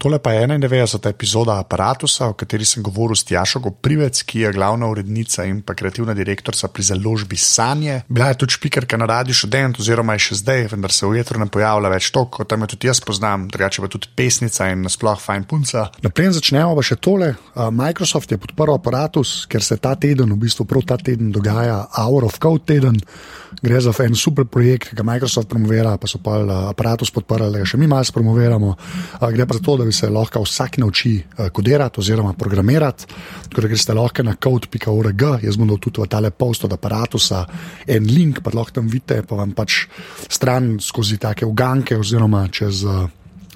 Tole pa je 91. epizoda Apparatusa, o kateri sem govoril s Tjašo Goprivec, ki je glavna urednica in pa kreativna direktorica pri založbi Sanje. Bila je tudi špikerka na radiju študent, oziroma je še zdaj, vendar se v jetru ne pojavlja več toliko, kot tam jo tudi jaz poznam, drugače pa tudi pesnica in nasploh fajn punca. Naprej začnemo pa še tole. Microsoft je podprl Apparatus, ker se ta teden, v bistvu prav ta teden, dogaja Hour of Code teden. Gre za en super projekt, ki ga Microsoft promovira, pa so pa Apparatus podprli, ga še mi malo promoviramo. Gre pa za to, da bi se lahko vsak nauči kodirati oziroma programirati. Tako da greste lahko na code.org, jaz bom dal tudi v tale post od aparata en link, pa lahko tam vidite, pa vam pač stran skozi take uganke oziroma čez.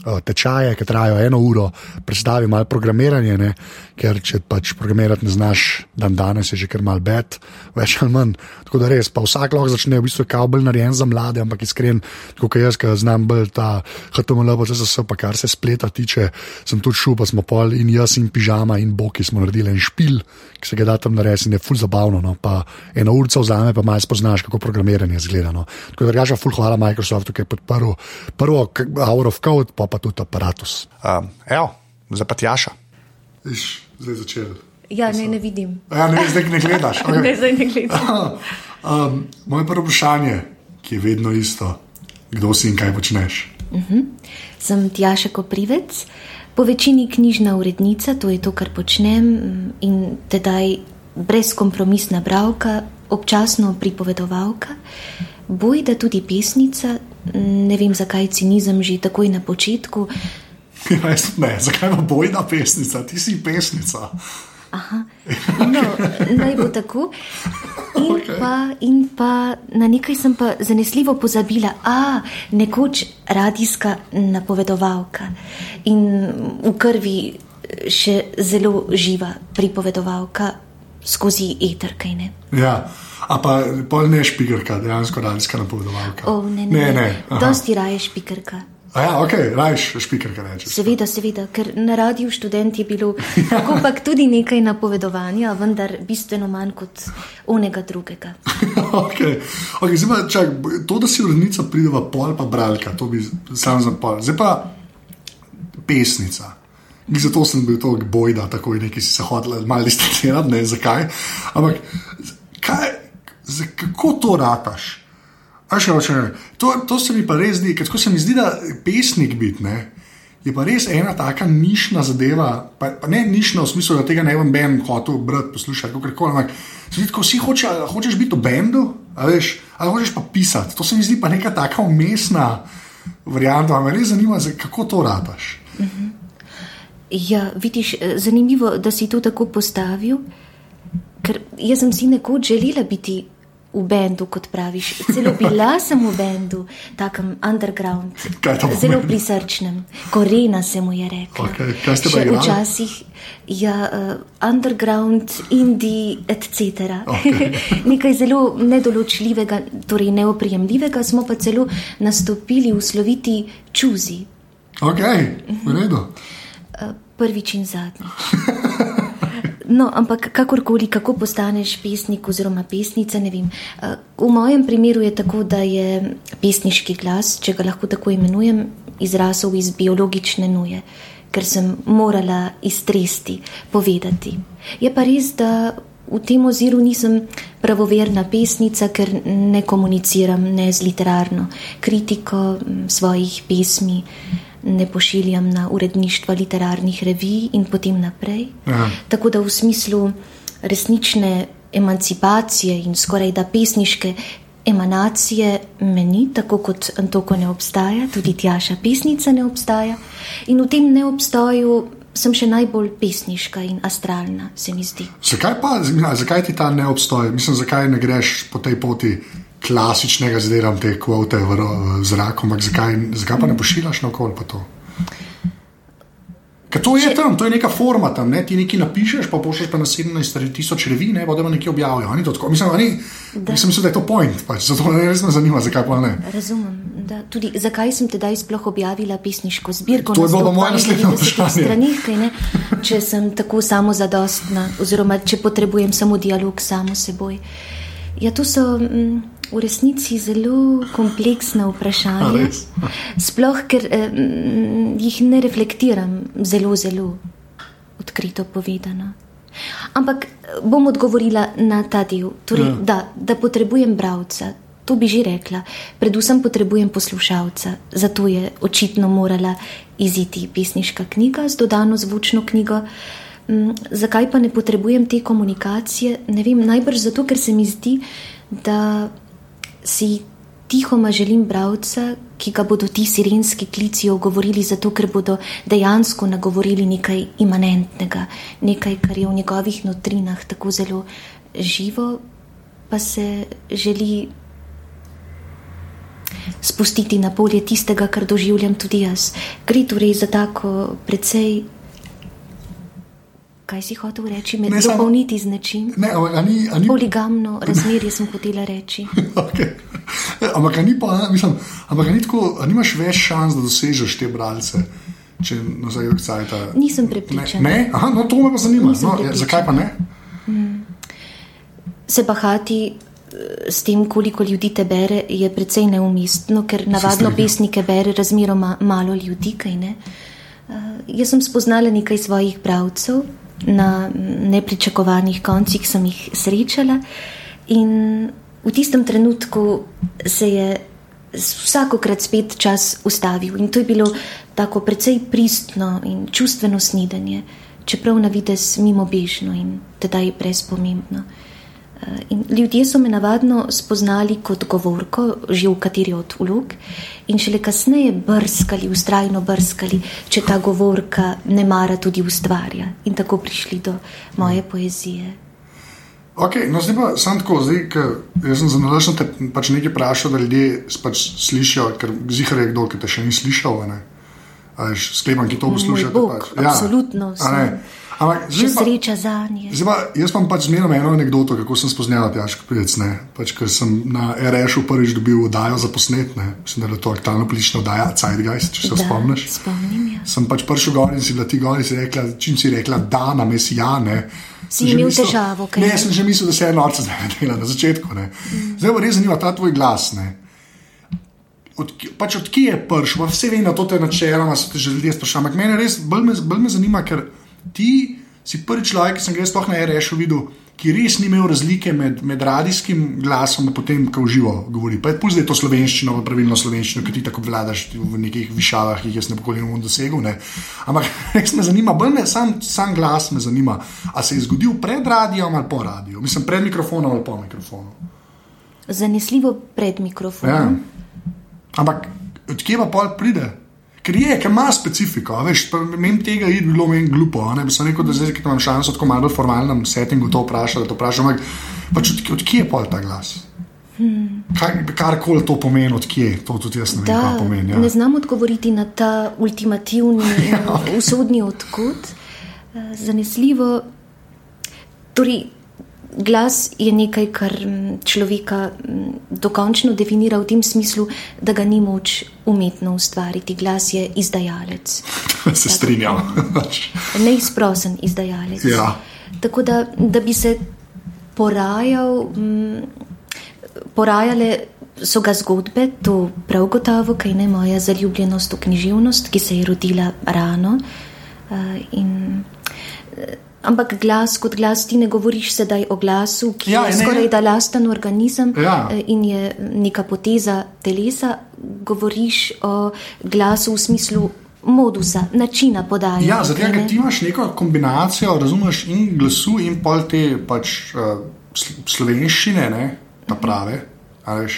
Tečaje, ki trajajo eno uro, predstavi malo programiranje, ne? ker če pač programirati ne znaš, dan danes je že kar mal bed, več ali manj. Tako da res, pa vsak lahko začne v bistvu kao bolj narejen za mlade, ampak iskren, kot jaz, ki znam bolj ta HTML, pa vse, pa kar se spleta tiče, sem tudi šel, pa smo pol in jaz in pižama in boki smo naredili en špil, ki se ga da tam narediti in je ful zabavno. No? Pa eno urca vzame, pa malo spoznaš, kako programiranje izgleda. No? Tako da rečem, ful hvala Microsoftu, ki je podprl prvo Hour of Code, pa, pa tudi aparatus. Um, evo, zdaj pa tjaša. Iš, zdaj začel. Ja, ne, ne vidim. Ja, ne, zdaj ne gledaš. Okay. ne, zdaj ne gledam. um, moje prvo vprašanje, ki je vedno isto, kdo si in kaj počneš? Uh -huh. Sem Tjaša Koprivec, po večini knjižna urednica, to je to, kar počnem, in tedaj brezkompromisna bravka, občasno pripovedovalka, bojda tudi pesnica. Ne vem, zakaj cinizem že takoj na začetku. Ja, ne, zakaj pa bojna pesnica, ti si pesnica. Aha, no, naj bo tako. In, okay. pa, in pa na nekaj sem pa zanesljivo pozabila, a nekoč radijska napovedovalka in v krvi še zelo živa pripovedovalka skozi eter. Ja, a pa pol ne špikerka, dejansko radijska napovedovalka. O, ne, ne, ne. ne. Dosti raje špikerka. Ja, ok, rajš špiker, kaj rečeš. Seveda, seveda, ker na radiju študent je bilo tako pa tudi nekaj napovedovanja, vendar bistveno manj kot onega drugega. ok, okay zdaj pa čak, to, da si urednica prideva pol pa bralka, to bi sam zapal. Zdaj pa pesnica. Mi zato sem bil tako bojda, tako in neki se hodili malo distancirati, ne zakaj. Ampak kaj, kako to rataš? Še, še, to, to se mi pa res zdi, ker se mi zdi, da pesnik biti. Je pa res ena taka nišna zadeva, pa, pa ne nišna v smislu, da tega ne vem, ben hotel brati, poslušati, kako koli. Ampak ko si hoče, hočeš biti v bendu, ali, ali hočeš pa pisati, to se mi zdi pa neka taka umestna varianta. Me res zanima, kako to rataš. Mhm. Ja, vidiš, zanimivo, da si to tako postavil, ker jaz sem si nekoč želela biti v bendu, kot praviš. Celo bila sem v bendu, takem underground, zelo prisrčnem, korena se mu je rekla. Okay, Še včasih, ja, uh, underground, indie, etc. Okay. Nekaj zelo nedoločljivega, torej neoprijemljivega, smo pa celo nastopili v sloviti čuzi. Ok, v redu. Prvič in zadnjič. No, ampak kakorkoli, kako postaneš pesnik oziroma pesnica, ne vem. Eh, v mojem primeru je tako, da je pesniški glas, če ga lahko tako imenujem, izrasel iz biologične nuje, ker sem morala iztresti, povedati. Je pa res, da v tem oziru nisem pravoverna pesnica, ker ne komuniciram ne z literarno kritiko svojih pesmi ne pošiljam na uredništva literarnih revij in potem naprej. Aha. Tako da v smislu resnične emancipacije in skoraj da pesniške emanacije meni, tako kot Antoko ne obstaja, tudi Tjaša pesnica ne obstaja. In v tem neobstoju sem še najbolj pesniška in astralna, se mi zdi. Zakaj pa, zakaj ti ta ne obstoja? Mislim, zakaj ne greš po tej poti? Klasičnega zdelam te kvote v, v zraku, ampak zakaj, zakaj pa ne pošiljaš na okolje pa to? Ker to je tam, to je neka forma tam, ne? ti nekaj napišeš, pa pošlješ pa na 17 tisoč revij, ne pa da nekaj objavijo. To tako, mislim, oni, da. mislim, da je to point, pač, zato me res ne zanima, zakaj pa ne. Razumem, da tudi zakaj sem tedaj sploh objavila pisniško zbirko. To je bilo moje naslednje vprašanje. Če sem tako samozadostna, oziroma če potrebujem samo dialog samo s seboj. Ja, to so. Mm, v resnici zelo kompleksna vprašanja. Sploh, ker eh, jih ne reflektiram zelo, zelo odkrito povedano. Ampak eh, bom odgovorila na ta del. Torej, Ja. da, da potrebujem bralca, to bi že rekla. Predvsem potrebujem poslušalca, zato je očitno morala iziti pesniška knjiga z dodano zvočno knjigo. Mm, Zakaj pa ne potrebujem te komunikacije? Ne vem, najbrž zato, ker se mi zdi, da si tihoma želim bralca, ki ga bodo ti sirenski klici ogovorili, zato ker bodo dejansko nagovorili nekaj imanentnega, nekaj, kar je v njegovih notrinah tako zelo živo, pa se želi spustiti na polje tistega, kar doživljam tudi jaz. Gre torej za tako precej. Kaj si hotel reči, me Ne, samo- dopolniti z nečim? Ne, ampak a ni, a ni, Poligamno razmerje sem hotela reči. okay. ampak a ni pa, mislim, ampak ni tako, nimaš več šans, da dosežeš te bralce, če nazaj v cajta. Nisem Ne, prepričana. ne? Aha, no, to me pa zanima. Nisem No, ja, prepričana. zakaj pa ne? Se bahati eh, s tem, koliko ljudi te bere, je precej neumestno, ker navadno pesnike bere razmeroma malo ljudi. kaj ne. Uh, jaz sem spoznala nekaj svojih bralcev, na nepričakovanih koncih sem jih srečala, in v tistem trenutku se je vsakokrat spet čas ustavil. In to je bilo tako precej pristno in čustveno snidenje, čeprav na vides mimo bežno in tedaj brezpomembno. Eh, In ljudje so me navadno spoznali kot govorko, že v kateri od vlog, in šele kasneje brskali, ustrajno brskali, če ta govorka ne mara tudi ustvarja, in tako prišli do moje poezije. Okay, no, zdaj pa sam tako, zdaj, jaz sem zanalašen te pač nekaj vprašal, da ljudje pač slišijo, ker zihar je kdo, ki te še ni slišal. Sklepam, ki to. Bog, pač. absolutno a ne. sem. Ampak Še pa, sreča za nje. zdaj pa, jaz imam pač zmerno eno anegdoto, kako sem spoznala Tjaško ne. Pač, ker sem na RŠ-u prvič dobil oddajo za posnet, ne. mislim, da je to aktualna politična oddaja, Zeitgeist, če se Da, spomniš. Spomnim, ja. Sem pač prišel gor in si bila ti gor in si rekla, čim si rekla, da na mesi ja, ne. Si imel mislil- težavo, kaj Ne, ne? sem že mislil, da se je norca zdaj dela na začetku. Ne. Zdaj pa res zanima ta tvoj glas. Ne. Od, pač od kje je prišel, vse vem, da to te načeloma so te že ljudje sprašali. Ampak mene res bolj me, bolj me zanima, ker ti si prvi človek, ki sem ga sploh na RŠ-u videl, ki res ni imel razlike med, med radijskim glasom in potem, ko v živo govori. Pa je pusti, da je to slovenščino, pravilno slovenščino, ki ti tako vladaš v nekih višavah, ki jih jaz ne nikoli ne bom dosegel. Ne. Ampak res me zanima, bolj me sam, sam glas me zanima, a se je zgodil pred radijem ali po radiju, mislim pred mikrofonom ali po mikrofonu. Zanesljivo pred Ja. mikrofonom. Ampak odkje pa pol pride? Ker je, ker ima specifiko, veš, meni tega je bilo meni glupo. Ne bi se rekel, da zdaj, ki imam šanso tako malo bolj formalnem settingu to vprašati, da to vprašam, pač od, odkje je pol ta glas? Hmm. Karkoli to pomeni, odkje, to tudi jaz ne vem, Da, kaj pomeni. Ja. ne znam odgovoriti na ta ultimativni, Ja. in usodni odkud. Eh, Zanesljivo. Torej, glas je nekaj, kar človeka dokončno definira v tem smislu, da ga ni moč umetno ustvariti. Glas je izdajalec, se strinjam. neizprosen izdajalec. Ja. Tako da, da bi se porajal, mm, porajale so ga zgodbe, to prav gotovo, kaj ne moja zaljubljenost v književnost, ki se je rodila rano. eh, in, eh, Ampak glas kot glas, ti ne govoriš sedaj o glasu, ki Ja, ja, je ne. skoraj da lasten organizem Ja. eh, in je neka poteza telesa. Govoriš o glasu v smislu modusa, načina podajanja. Ja, zato ne? ker ti imaš neko kombinacijo, razumeš, in glasu, in pol te pač, uh, slovenščine, ne, ta prave. a Veš,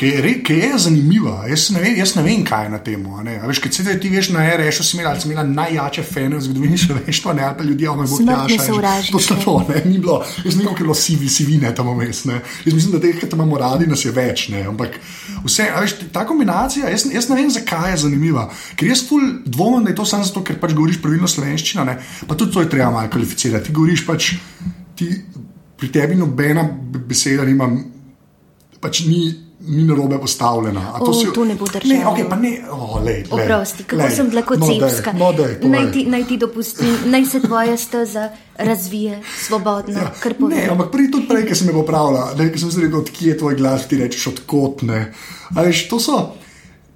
ki, je, re- ki je zanimiva, jaz ne, vem, jaz ne vem, kaj je na tem. Veš, kaj se ti veš na RS-u, si imela, ali si imela najjače fene v zgodovini človeštva, ne ali pa ljudje, ome bo Smrtne tjaša. sovražnike. To je to, ne, ni bilo, jaz ne vem, kako je bilo sivi, sivine tam vmes. ne. Jaz mislim, da teh, ki te imamo radi, nas je več. Ne, ampak vse, veš, ta kombinacija, jaz, jaz ne vem, zakaj je zanimiva. Ker jaz ful dvomim, da je to samo zato, ker pač govoriš pravilno slovenščino, ne, pa tudi to je treba malo kvalificirati. Ti govoriš pač, ti, pri tebi nobena beseda nima, pač ni ni narobe postavljena. O, si- to ne bo Ne, držalo. okay, pa ne, oh, lej, lej, Oprosti, kako lej. sem No, daj, cepska. No, povej. naj, ti, naj ti dopustim, naj se tvoja steza razvije svobodno. Ja, kar ne, povem. ampak prej tudi prej, ki sem me popravila, ne, ki sem se rekel, odkje je tvoj glas, ti rečeš odkotne. Veš, to so.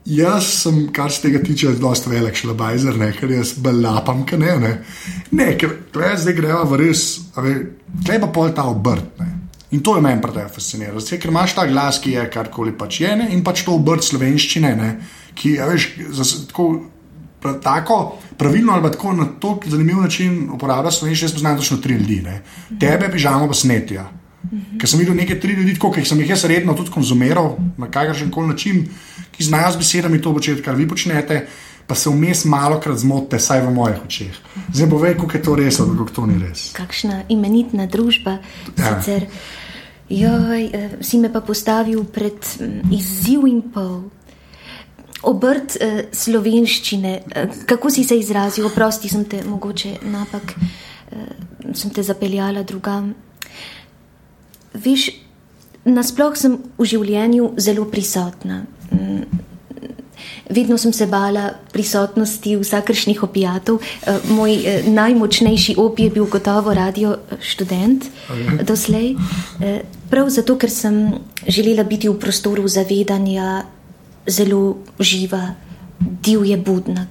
Jaz sem, kar se tega tiče, zelo velik šlabajzer, ne, ker jaz belapam, kaj ne. Ne, ne ker tukaj zdaj greva v res, tukaj pa pol ta obrt. Ne. In to je meni predvsem fasciniralo. Ker imaš ta glas, ki je karkoli pač je, ne, in pač to obrt slovenščine, ne, ki je, veš, zas, tako pra, tako pravilno ali tako na tako zanimiv način uporablja slovenščino. Jaz poznam točno tri ljudi, ne. tebe, pižamo, pa snetja. Ker sem videl nekaj tri ljudi, tako, ki sem jih jaz redno tudi konzumiral na kakršen koli način, ki znajo z besedami to početi, kar vi počnete, pa se vmes malo krat zmotite, saj v mojih očeh. Zdaj bo ve, kako je to res, ali kako to ni res. Kakšna imenitna družba. Ja. Sicer, joj, eh, si me pa postavil pred mm, izziv in pol. Obrt eh, slovenščine, eh, kako si se izrazil, oprosti, sem te mogoče napak, eh, sem te zapeljala drugam. Veš, nasploh sem v življenju zelo prisotna. Vedno sem se bala prisotnosti vsakršnih opijatov. Eh, Moj eh, najmočnejši opij je bil gotovo radio eh, študent doslej. Prav zato, ker sem želela biti v prostoru zavedanja zelo živa, divje, budna.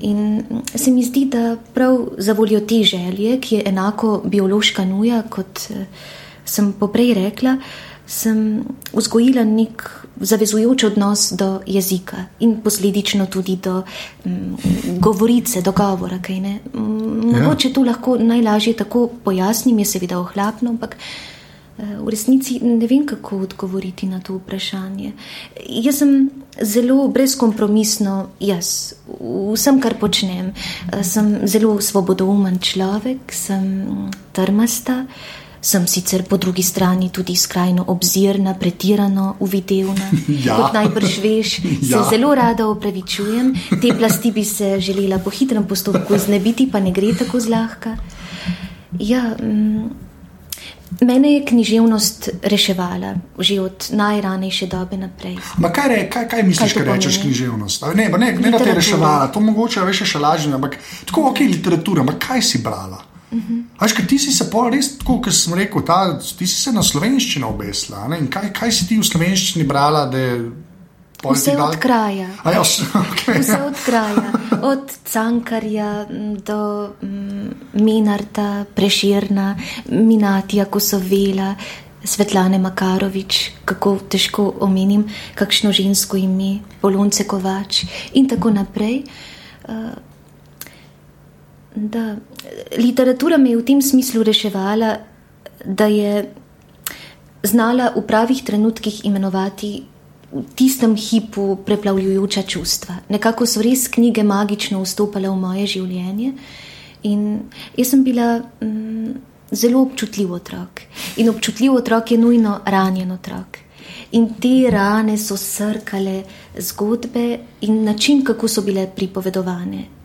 In se mi zdi, da prav za voljo te želje, ki je enako biološka nuja, kot sem poprej rekla, sem vzgojila nek zavezujoč odnos do jezika in posledično tudi do mm, govorice, do govora. Mm, Ja. Mogoče to lahko najlažje tako pojasnim, je seveda ohlapno, ampak eh, v resnici ne vem, kako odgovoriti na to vprašanje. Jaz sem zelo brezkompromisno jaz, vsem, kar počnem. Eh, Sem zelo svobodoumen človek, sem trmasta. Sem sicer po drugi strani tudi skrajno obzirna, pretirano uvidevna. Ja. Kot najbrž veš, se Ja. zelo rada opravičujem. Te plasti bi se želela po hitrem postopku znebiti, pa ne gre tako zlahka. Ja, mm, mene je književnost reševala že od najranejše dobe naprej. Ma kaj, re, kaj, kaj misliš, Kaj rečeš književnost? Ne, pa ne, ne da te je reševala, to mogoče veš še lažje, ampak tako ok, literatura, ampak kaj si brala? Uh. Veš, ti si se pol res, tako kot sem rekel, ta, ti si se na slovenščino obesla. ne, in Kaj, kaj si ti v slovenščini brala, Vse dal- od kraja. A ja, vse, okay. Vse od kraja, od Cankarja m, do mm, Minarta, Preširna, Minatija, Kosovela, Svetlane Makarovič, kako težko omenim, kakšno žensko ime, Polonce Kovač in tako naprej. Eh, Da, literatura me je v tem smislu reševala, da je znala v pravih trenutkih imenovati v tistem hipu preplavljajoča čustva. Nekako so res knjige magično vstopale v moje življenje in jaz sem bila mm, zelo občutljiv otrok. In občutljiv otrok je nujno ranjen otrok. In te rane so srkale zgodbe in način, kako so bile pripovedovane.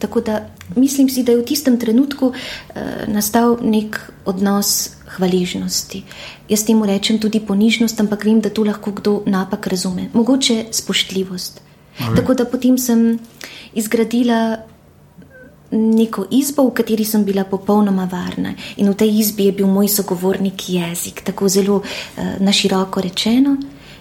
Tako da mislim si, da je v tistem trenutku eh, nastal nek odnos hvaležnosti. Jaz temu rečem tudi ponižnost, ampak vem, da to lahko kdo napak razume. Mogoče spoštljivost. A vem. Tako da potem sem izgradila neko izbo, v kateri sem bila popolnoma varna. In v tej izbi je bil moj sogovornik jezik, tako zelo eh, na široko rečeno.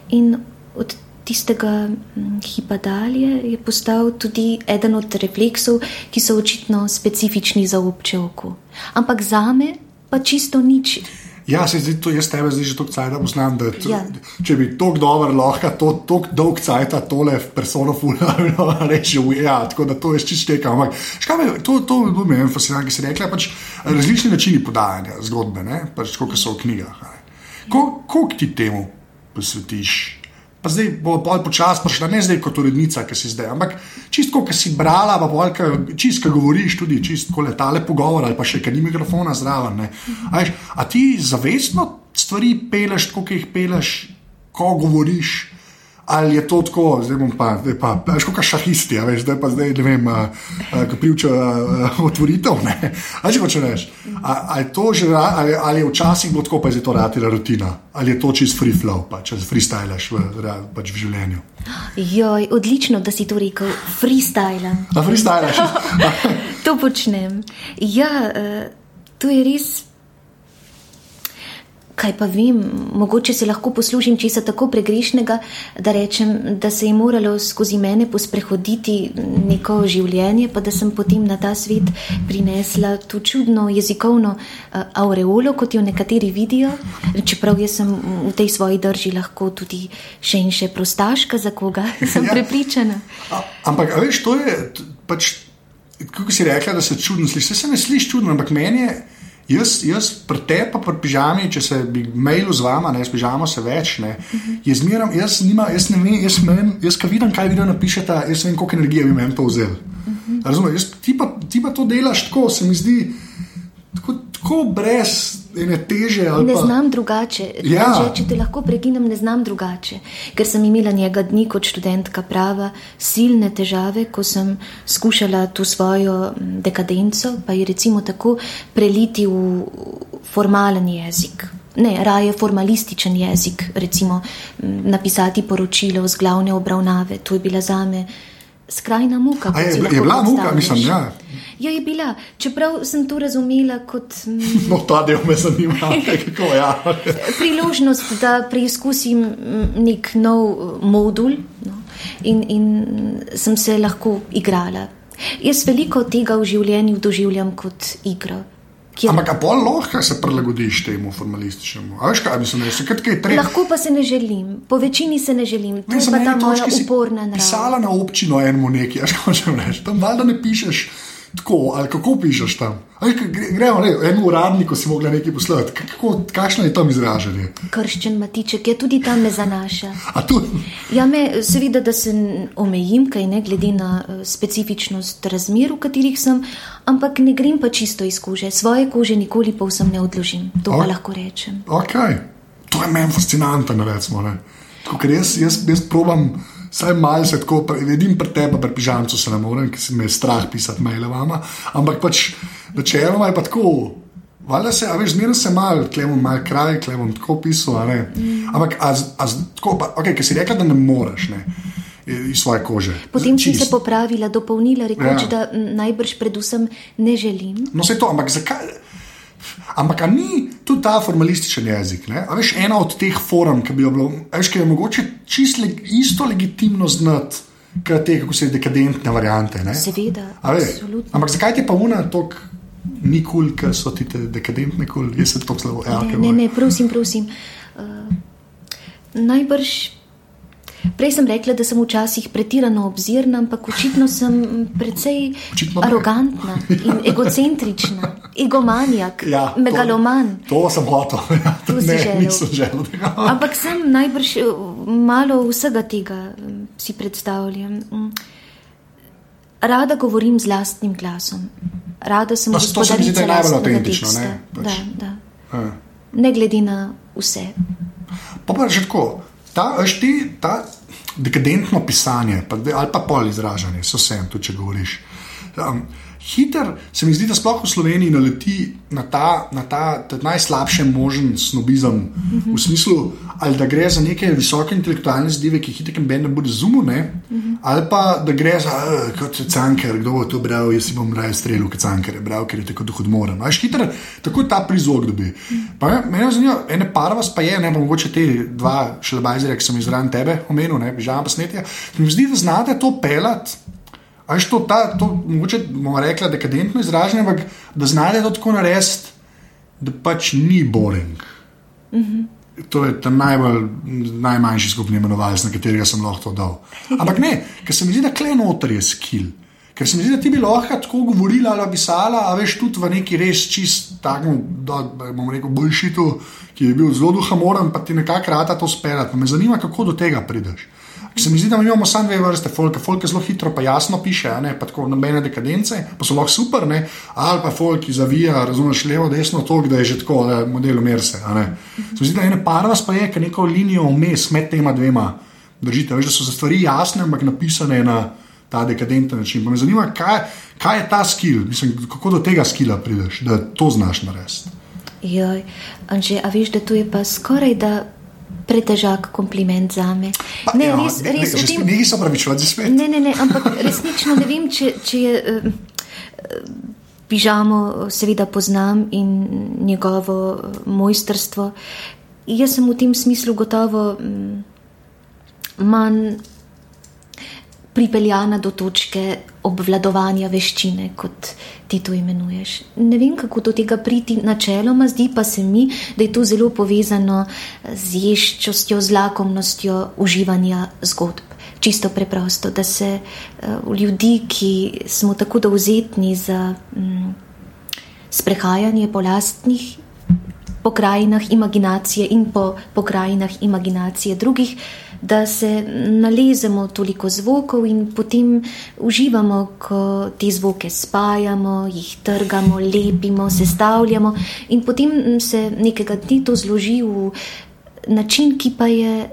In od tistega mm, hipa dalje je postal tudi eden od refleksov, ki so očitno specifični za obče oko. Ampak za me pa čisto nič. Ja, se zdi, to jaz tebe zdaj že toliko cajta poznam, da Ja. če bi tako dobro lahko, to tako dolg cajta tole persono fulano rešil. Ja, tako da to je čisto teka. Ampak škaj me, to, to je bilo meni fascinantno, ki si rekla, pač različni načini podajanja zgodbe, ne, pač tako, kot so v knjigah. a ne. Ko- Koliko ti temu posvetiš? Pa zdaj bo pol počasi prišla, ne zdaj kot urednica, ki si zdaj, ampak čisto, ki si brala, pa ki- čisto, ki govoriš tudi, čisto letale pogovor ali pa še, ker ni mikrofona zraven. A, veš, a ti zavestno stvari peleš, tako kot jih peleš, ko govoriš, Ali je to tako, zdaj bom pa, zdaj pa, veš, kot šahisti, a veš, zdaj pa zdaj, ne vem, kako pljuča otvoritev. Ali če hočeš reči, ali je to že, ali, ali je včasih bilo tako, pa je to ratila rutina, ali je to čist free flow, pa če freestylaš v, pač v življenju. Joj, odlično, da si to rekel, freestyle. A freestylaš? to počnem. Ja, uh, to je res kaj pa vem, mogoče se lahko poslužim česa tako pregrešnega, da rečem, da se je moralo skozi mene posprehoditi neko življenje, pa da sem potem na ta svet prinesla to čudno jezikovno uh, aureolo, kot jo nekateri vidijo, čeprav jaz sem v tej svoji drži lahko tudi še in še prostaška, za koga sem ja. prepričana. A, ampak, veš, to je pač, kako si rekla, da se čudno sliši. Se ne sliši čudno, ampak meni je. Jaz, jaz pri tebi, pa pri pižami, če se bi mail z vama, ne s pižamo se več, ne, uh -huh. jaz, miram, jaz, nima, jaz ne vem, jaz, men, jaz ka vidim, kaj vi napišete, jaz vem, koliko energije bi meni to vzel. Uh -huh. Razumem, jaz, ti, pa, ti pa to delaš tako, se mi zdi, tako, tako brez ene teže. Ne pa... znam drugače. Ja. Če, če te lahko prekinem, ne znam drugače. Ker sem imela njega dni kot študentka prava, silne težave, ko sem skušala tu svojo dekadenco, pa je recimo tako preliti v formalen jezik. Ne, raje formalističen jezik, recimo napisati poročilo z glavne obravnave. To je bila zame skrajna muka. Je, je bila muka, mislim, ja. Ja, je bila, čeprav sem to razumela kot. No, ta del me zanima, kako je. Ja. Priložnost, da preizkusim nek nov modul no, in, in sem se lahko igrala. Jaz veliko tega v življenju doživljam kot igro. Kjer... Ampak bolj lahko se prilagodiš temu formalističnemu. Veš, kaj, mislim, kaj lahko pa se ne želim, po večini se ne želim. To je pa ta moja uporna narava. Pisala na občino eno nekaj, kaj hočeš reči. Tam valjda ne pišeš. Tako, ali kako pišeš tam? Gremo, ne, en uradnik, si mogla nekaj poslati. Kakšno je tam izražanje? Krščen matiček je tudi tam me zanaša. Ja, me, seveda, da se omejim, kaj ne glede na uh, specifičnost razmer, v katerih sem, ampak ne grem pa čisto iz kože. Svoje kože nikoli povsem ne odložim. To pa o, lahko rečem. Okay. To je meni fascinantno, recimo. Ker jaz, jaz, jaz probam. Saj malo se tako, vidim pri tebi, pri pižamcu se ne morem, ker se mi je strah pisati maile vama. Ampak pač načeloma je pa tako. Valjda se, a veš, zmeraj se malo, klemo malo kraj, klemo tako pisal. Mm. Ampak, a, a, tako, pa, okay, ker si rekel, da ne moreš. Ne? Iz svoje kože. Potem sem se popravila, dopolnila, rekoč, ja. da najbrž predvsem ne želim. No, se to, ampak zakaj? Ampak ni tudi ta formalističen jezik. Veš, ena od teh form, ki bi jo bilo, veš, ki je mogoče čisto le, isto legitimno znati, kot te, kako se dekadentne variante. Ne? Seveda. Ampak zakaj ti pa una tok ni kul, cool, ker so ti te dekadentne kul, cool? jaz se to zelo eno. Ne, ne, prosim, prosim. Uh, najbrž. Prej sem rekla, da sem včasih pretirano obzirna, ampak očitno sem precej očitno arogantna in egocentrična, egomanjak, ja, megaloman. To, to sem hotel. Ja, to ne, nisem želel. ampak sem najbrž eh, malo vsega tega si predstavljam. Mm. Rada govorim z lastnim glasom. Rada sem no, gospodarica lastnega teksta. Ne, pač. da, da. Ja. ne glede na vse. Pa pa že tako ta, ti, ta dekadentno pisanje, pa, ali pa pol izražanje, so vse, tudi če govoriš. Um, hiter se mi zdi, da sploh v Sloveniji naleti na ta, na ta, ta najslabši možen snobizem, mm -hmm. v smislu, ali da gre za neke visoke intelektualne zdive, ki jih hiter ben ne bo razumel, mm -hmm. ali pa da gre za uh, kot canker, kdo bo to bral, jaz si bom raje streljal, kot canker je bral, ker je tako dohodmoren. Veš, hiter, tako ta prizvok dobi. -hmm. Mene zanima, ene par vas pa je, ne pa mogoče te dva šelebajzere, ki sem jih zraven tebe omenil, ne, bižam pa snetja. Mi zdi, da znate to pelati. Aj to, ta, to mogoče bomo rekli, dekadentno izražanje, ampak da znate to tako narediti, da pač ni boring. Mm -hmm. To je ta najbolj, najmanjši skupni imenovalec, na katerega sem lahko to dal. Ampak ne, ker se mi zdi, da kle noter je skill. Ker se mi zdi, da ti bi lahko tako govorila ali pisala, a veš tudi v neki res čist, tako bomo rekli, boljšitu, ki je bil zelo duhamoren, pa ti nekako rata to speljati. Me zanima, kako do tega prideš. Se mi zdi, da imamo samo dve vrste folka. Folk je zelo hitro, pa jasno piše, ne pa tako nobene dekadence, pa so lahko super, ne? ali pa folk, ki zavija, razumeš levo, desno, to, da je že tako, model umirse. Se mi zdi, da ena par vas pa je, ki neko linijo vmes med tema dvema Držite, veš, da so stvari jasne, ampak napisane na ta dekadenten način. Pa me zanima, kaj, kaj je ta skill, Mislim, kako do tega skila prideš, da to znaš narediti. Anže, a veš, da to je pa skoraj da pretežak kompliment za me. Pa, Ne, ja, res, res, ne, tem- ne, Niso pravičevati za svet. Ne, ne, ne, ampak resnično ne vem, če, če je. eh, eh, Pižamo seveda poznam in njegovo eh, mojstrstvo. Jaz sem v tem smislu gotovo mm, manj pripeljana do točke obvladovanja veščine, kot ti to imenuješ. Ne vem, kako do tega priti načeloma, zdi pa se mi, da je to zelo povezano z ješčostjo, z lakomnostjo uživanja zgodb. Čisto preprosto, da se uh, ljudi, ki smo tako dovzetni za mm, sprehajanje po lastnih pokrajinah imaginacije in po pokrajinah imaginacije drugih, da se nalezemo toliko zvokov in potem uživamo, ko te zvoke spajamo, jih trgamo, lepimo, sestavljamo in potem se nekega dne to zloži v način, ki pa je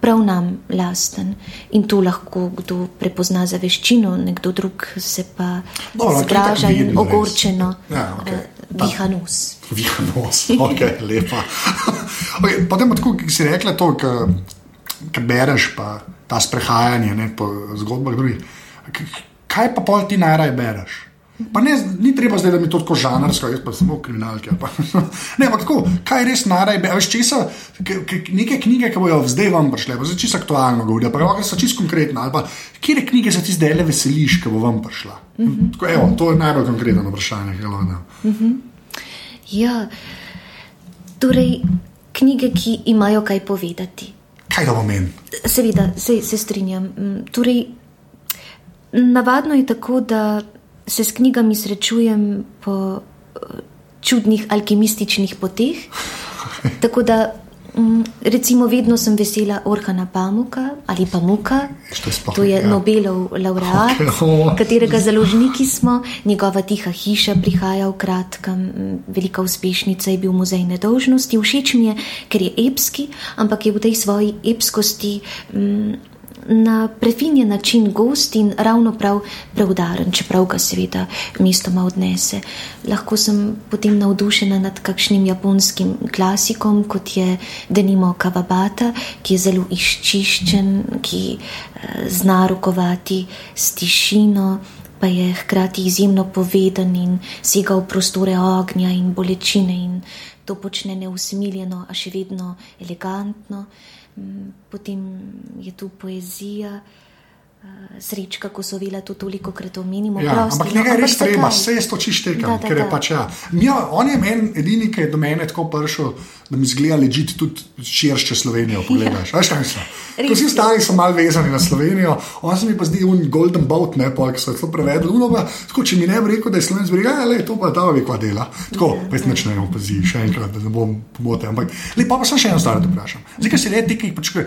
prav nam lasten. In to lahko kdo prepozna za veščino, nekdo drug se pa to je zgraža in vedno res. ogorčeno Ja, eh, viha nos. Vihanos, ok, lepa. okay, potem tako, ki si rekla to, ki bereš, pa ta sprehajanje ne, po zgodbah drugih. Kaj pa pol ti najraje bereš? Pa ne, ni treba zdaj, da mi to tako žanrsko, jaz pa samo kriminalke. Pa. Ne, ampak tako, kaj res najraje bereš? Česa, neke knjige, ki bojo zdaj vam prišle, pa zdaj čisto aktualno govorijo, pa lahko so čisto konkretne. Ali pa kje knjige se ti zdaj le veseliš, ki bo vam prišla? Mm -hmm. tako, evo, to je najbolj konkretno vprašanje, ki ga lahko dam. Ja, torej knjige, ki imajo kaj povedati. Kaj to pomeni? Seveda, se, se strinjam. Mm, Torej, navadno je tako, da se s knjigami srečujem po eh, čudnih alkimističnih poteh. Tako da, recimo, vedno sem vesela Orhana Pamuka ali Pamuka. To je ja. Nobelov laureat, Okej, o. katerega založniki smo. Njegova tiha hiša prihaja v kratkem, mm, velika uspešnica je bil muzej nedolžnosti. Všeč mi je, ker je epski, ampak je v tej svoji epskosti. mm, Na prefinjen način gost in ravno prav preudaren, čeprav ga seveda mestoma odnese. Lahko sem potem navdušena nad kakšnim japonskim klasikom, kot je Denimo Kawabata, ki je zelo izčiščen, ki eh, zna rokovati s tišino, pa je hkrati izjemno poveden in sega v prostore ognja in bolečine in to počne neusmiljeno, a še vedno elegantno. Potem je tu poezija. Srečka, ko so vela to toliko krat omenimo. Ja, prosti, ampak no, nekaj je res treba, vse je to čištekam, Da, da, ker je da. pač ja. ja. On je meni edini, ki je do mene tako prišel, da mi zgleda ležiti tudi širše Slovenijo. Pogledaš, ja. veš kaj mislim? Ko vsi ostali so malo vezani na Slovenijo, on se mi pa zdi un golden boat, ne pa, ki so to prevedli. Uno pa, tako, če mi ne bi rekel, da je slovenski breg, ja, le, to pa ta ve, kva dela. Tako, pa jaz neč ne vem, pazi, še enkrat, da ne bom pomoten. Ampak, lepo pa sem še eno stvar, da vprašam. Zdaj, ker si le ti, ki počkaj,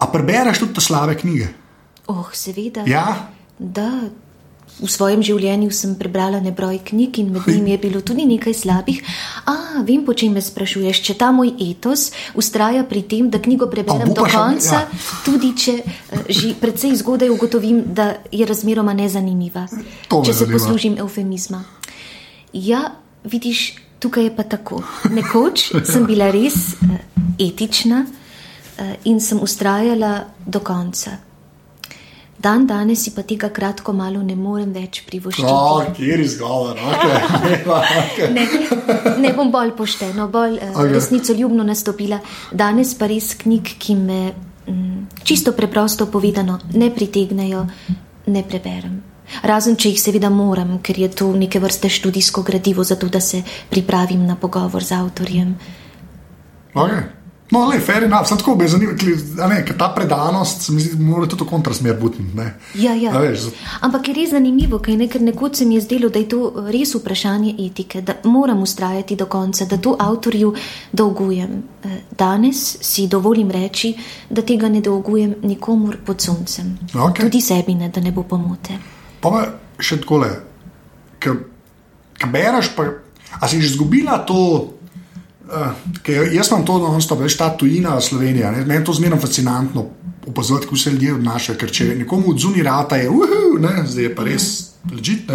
a prebereš tudi te slabe knjige? Oh, seveda. Ja, Da, v svojem življenju sem prebrala nebroj knjig in med njimi je bilo tudi nekaj slabih. A, vem, po čem me sprašuješ. Če ta moj etos ustraja pri tem, da knjigo preberem do pa še- konca, ja. tudi če eh, že precej zgodaj ugotovim, da je razmeroma nezanimiva. Če se zanima. poslužim eufemizma. Ja, vidiš, tukaj je pa tako. Nekoč sem bila res eh, etična eh, in sem ustrajala do konca. Dan danes si pa tega kratko malo ne morem več privoščiti. oh, kjer izgovor, okay. okay. Ne, ne bom bolj pošteno, bolj uh, Okej. resnico ljubno nastopila. Danes pa res knjig, ki me mm, čisto preprosto povedano ne pritegnejo, ne preberem. Razen, če jih seveda moram, ker je to neke vrste študijsko gradivo, zato da se pripravim na pogovor z avtorjem. Okay. No, le, fair enough, sem tako zanimiv, ker ta predanost, se mi zdi, mora tudi v kontrasmer biti. ne. Ja, ja. Veš, Ampak je res zanimivo, kaj ne, ker nekoč se mi je zdelo, da je to res vprašanje etike, da moram ustrajati do konca, da to avtorju dolgujem. Eh, Danes si dovolim reči, da tega ne dolgujem nikomur pod soncem. Okej. Tudi sebi ne, da ne bo pomote. Pa pa še tako le, ki bereš, pa si že izgubila to. Uh, jaz imam to, non-stop, veš, ta tujina Slovenija. Ne? Meni je to zmerno fascinantno opazovati, kako se ljudje odnašajo. Ker če nekomu od zunaj rata je, uhu, ne, zdaj je pa res ležit.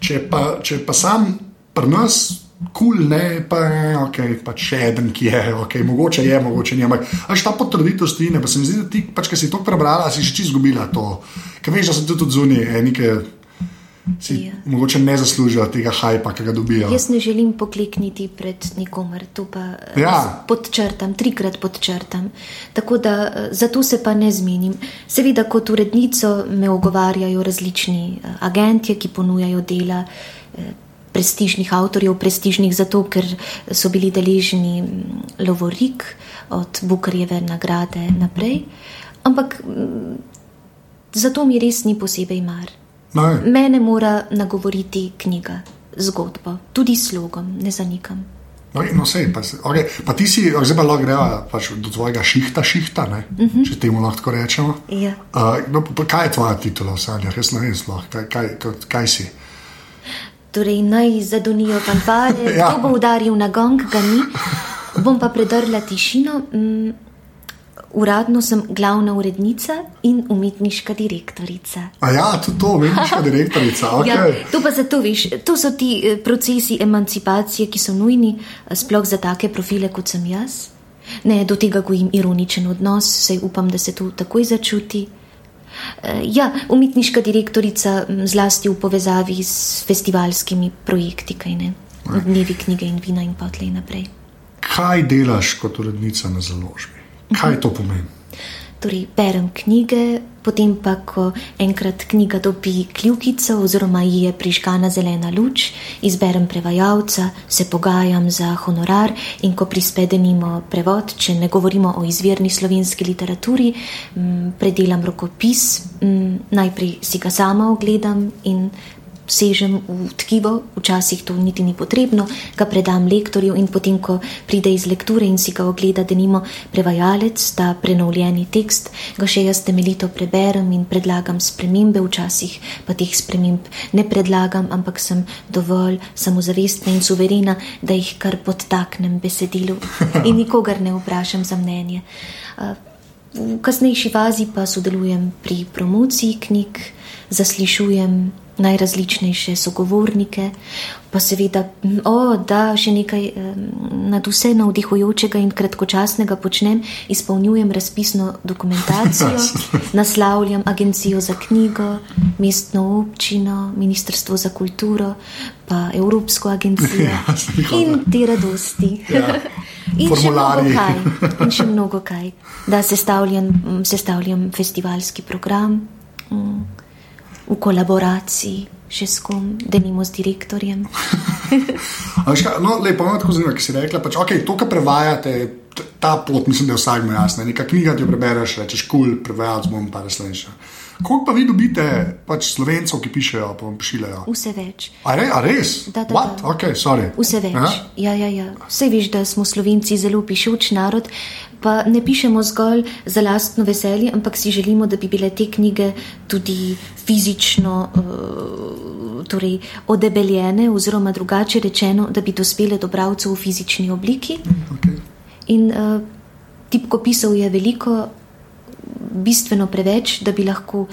Če, če pa sam pri nas. Kul, cool, ne, pa okay, pač še en, ki je, okay, mogoče je, mogoče ni. Ampak, až ta potrditev stine, pa se mi zdi, da ti, pač, ki si to prebrala, si že čisto izgubila to. Ker veš, da so tudi zunaj, nekaj si ja. mogoče ne zaslužijo tega hajpa, ki ga dobijo. Jaz ne želim poklekniti pred nikomer, to pa eh, ja. podčrtam, trikrat podčrtam. Tako da eh, zato se pa ne zmenim. Seveda, kot urednico me ogovarjajo različni eh, agentje, ki ponujajo dela. Prestižnih avtorjev, prestižnih zato, ker so bili deležni mm, Lovorik od Bukarjeve nagrade naprej. Ampak mm, zato mi res ni posebej mar. Ne. Mene mora nagovoriti knjiga, zgodba, tudi slogom, ne zanikam. No, no, sej, pa, okay. pa ti si, zdaj pa lahko greva pač do tvojega šihta, šihta ne, uh mhm. -huh. če temu lahko rečemo. Ja. Uh, no, pa, kaj je tvoja titula v sanjah, jaz ne vem, sploh, kaj, kaj, kaj, kaj si? Torej, naj zadonijo fanfare, ja. kdo bo udaril na gong, ga ni. Bom pa predrla tišino. Mm, Uradno sem glavna urednica in umetniška direktorica. A ja, tudi to, umetniška direktorica. Okay. Ja, to pa zato veš, to so ti eh, procesi emancipacije, ki so nujni, eh, sploh za take profile kot sem jaz. Ne, do tega gojim ironičen odnos, saj upam, da se to takoj začuti. Eh, ja, umetniška direktorica zlasti v povezavi s festivalskimi projekti, kaj ne, dnevi knjige in vina in potlej naprej. Kaj delaš kot urednica na založbi? Kaj to pomeni? Torej, berem knjige, potem pa, ko enkrat knjiga dobi kljukico, oziroma ji je prižgana zelena luč, izberem prevajalca, se pogajam za honorar in ko prispedenimo prevod, če ne govorimo o izvirni slovenski literaturi, predelam rokopis, najprej si ga sama ogledam in sežem v tkivo, včasih to niti ni potrebno, ga predam lektorju in potem, ko pride iz lekture in si ga ogleda, da nimo prevajalec, ta prenovljeni tekst, ga še jaz temeljito preberem in predlagam spremembe, včasih pa teh sprememb ne predlagam, ampak sem dovolj samozavestna in suverena, da jih kar podtaknem besedilu in nikogar ne vprašam za mnenje. V kasnejši fazi pa sodelujem pri promociji knjig, zaslišujem najrazličnejše sogovornike, pa seveda, o, da še nekaj nad vse navdihujočega in kratkočasnega počnem, izpolnjujem razpisno dokumentacijo, naslavljam agencijo za knjigo, mestno občino, ministrstvo za kulturo, pa Evropsko agencijo ja, in te radosti. Ja. In še, kaj, in še mnogo kaj, da sestavljam, sestavljam festivalski program. Mm v kolaboraciji še s kom, da nimo s direktorjem. no, lepo, no, tako zanimivo, ki si rekla, pač, okay, to, kar prevajate, ta pot, mislim, da je vsakmo jasna. Neka knjiga ti jo prebereš, rečeš, kul, cool, prevajalec bom pa resničen. Koliko pa vi dobite pač slovencev, ki pišejo, pa vam pošiljajo? Vse več. A, re, a res? Da, da, da. Okay, Vse več. Ja, ja, ja. Vse veš, da smo slovenci zelo pišuč narod pa ne pišemo zgolj za lastno veselje, ampak si želimo, da bi bile te knjige tudi fizično uh, torej odebeljene, oziroma drugače rečeno, da bi dospele do bralcev v fizični obliki. Okay. In uh, tipkopisov je veliko, bistveno preveč, da bi lahko.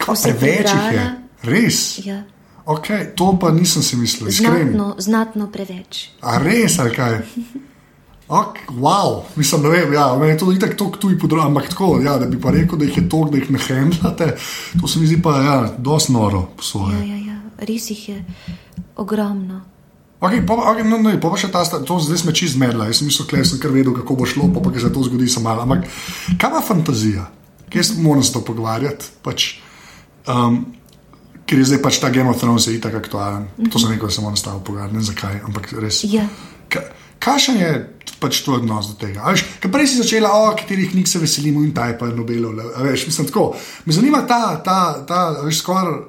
Preveč jih je, res. Ja. Okay, to pa nisem si mislil. Znatno, znatno preveč. A res, ali kaj? Okay, wow, mislim, da vem, ja, je to tako tok tuj področje, ampak tako, ja, da bi pa rekel, da jih je toliko, da jih ne hendlate, to se mi zdi pa, ja, dosti noro po svoje. Ja, ja, ja, res jih je ogromno. Okay, pa, okay, no, no, pa še ta, to zdaj smo čist zmedla, jaz sem mislil, da sem kar vedel, kako bo šlo, pa pa se to zgodi samo malo. Ampak kaj ima fantazija? Kje se moramo s to pogovarjati? Pač, um, ker je zdaj pač ta Game of Thrones itak aktualen. Mm -hmm. To sem rekel, da se moramo s tabo pogovarjati, ne zakaj, ampak res. Ja. Kakšen je pač to odnos do tega? Veš, prej si začela, o katerih knjig se veselimo in taj pa je Nobelov. Veš, mislim, tako. Me zanima ta, ta, ta veš, skoraj,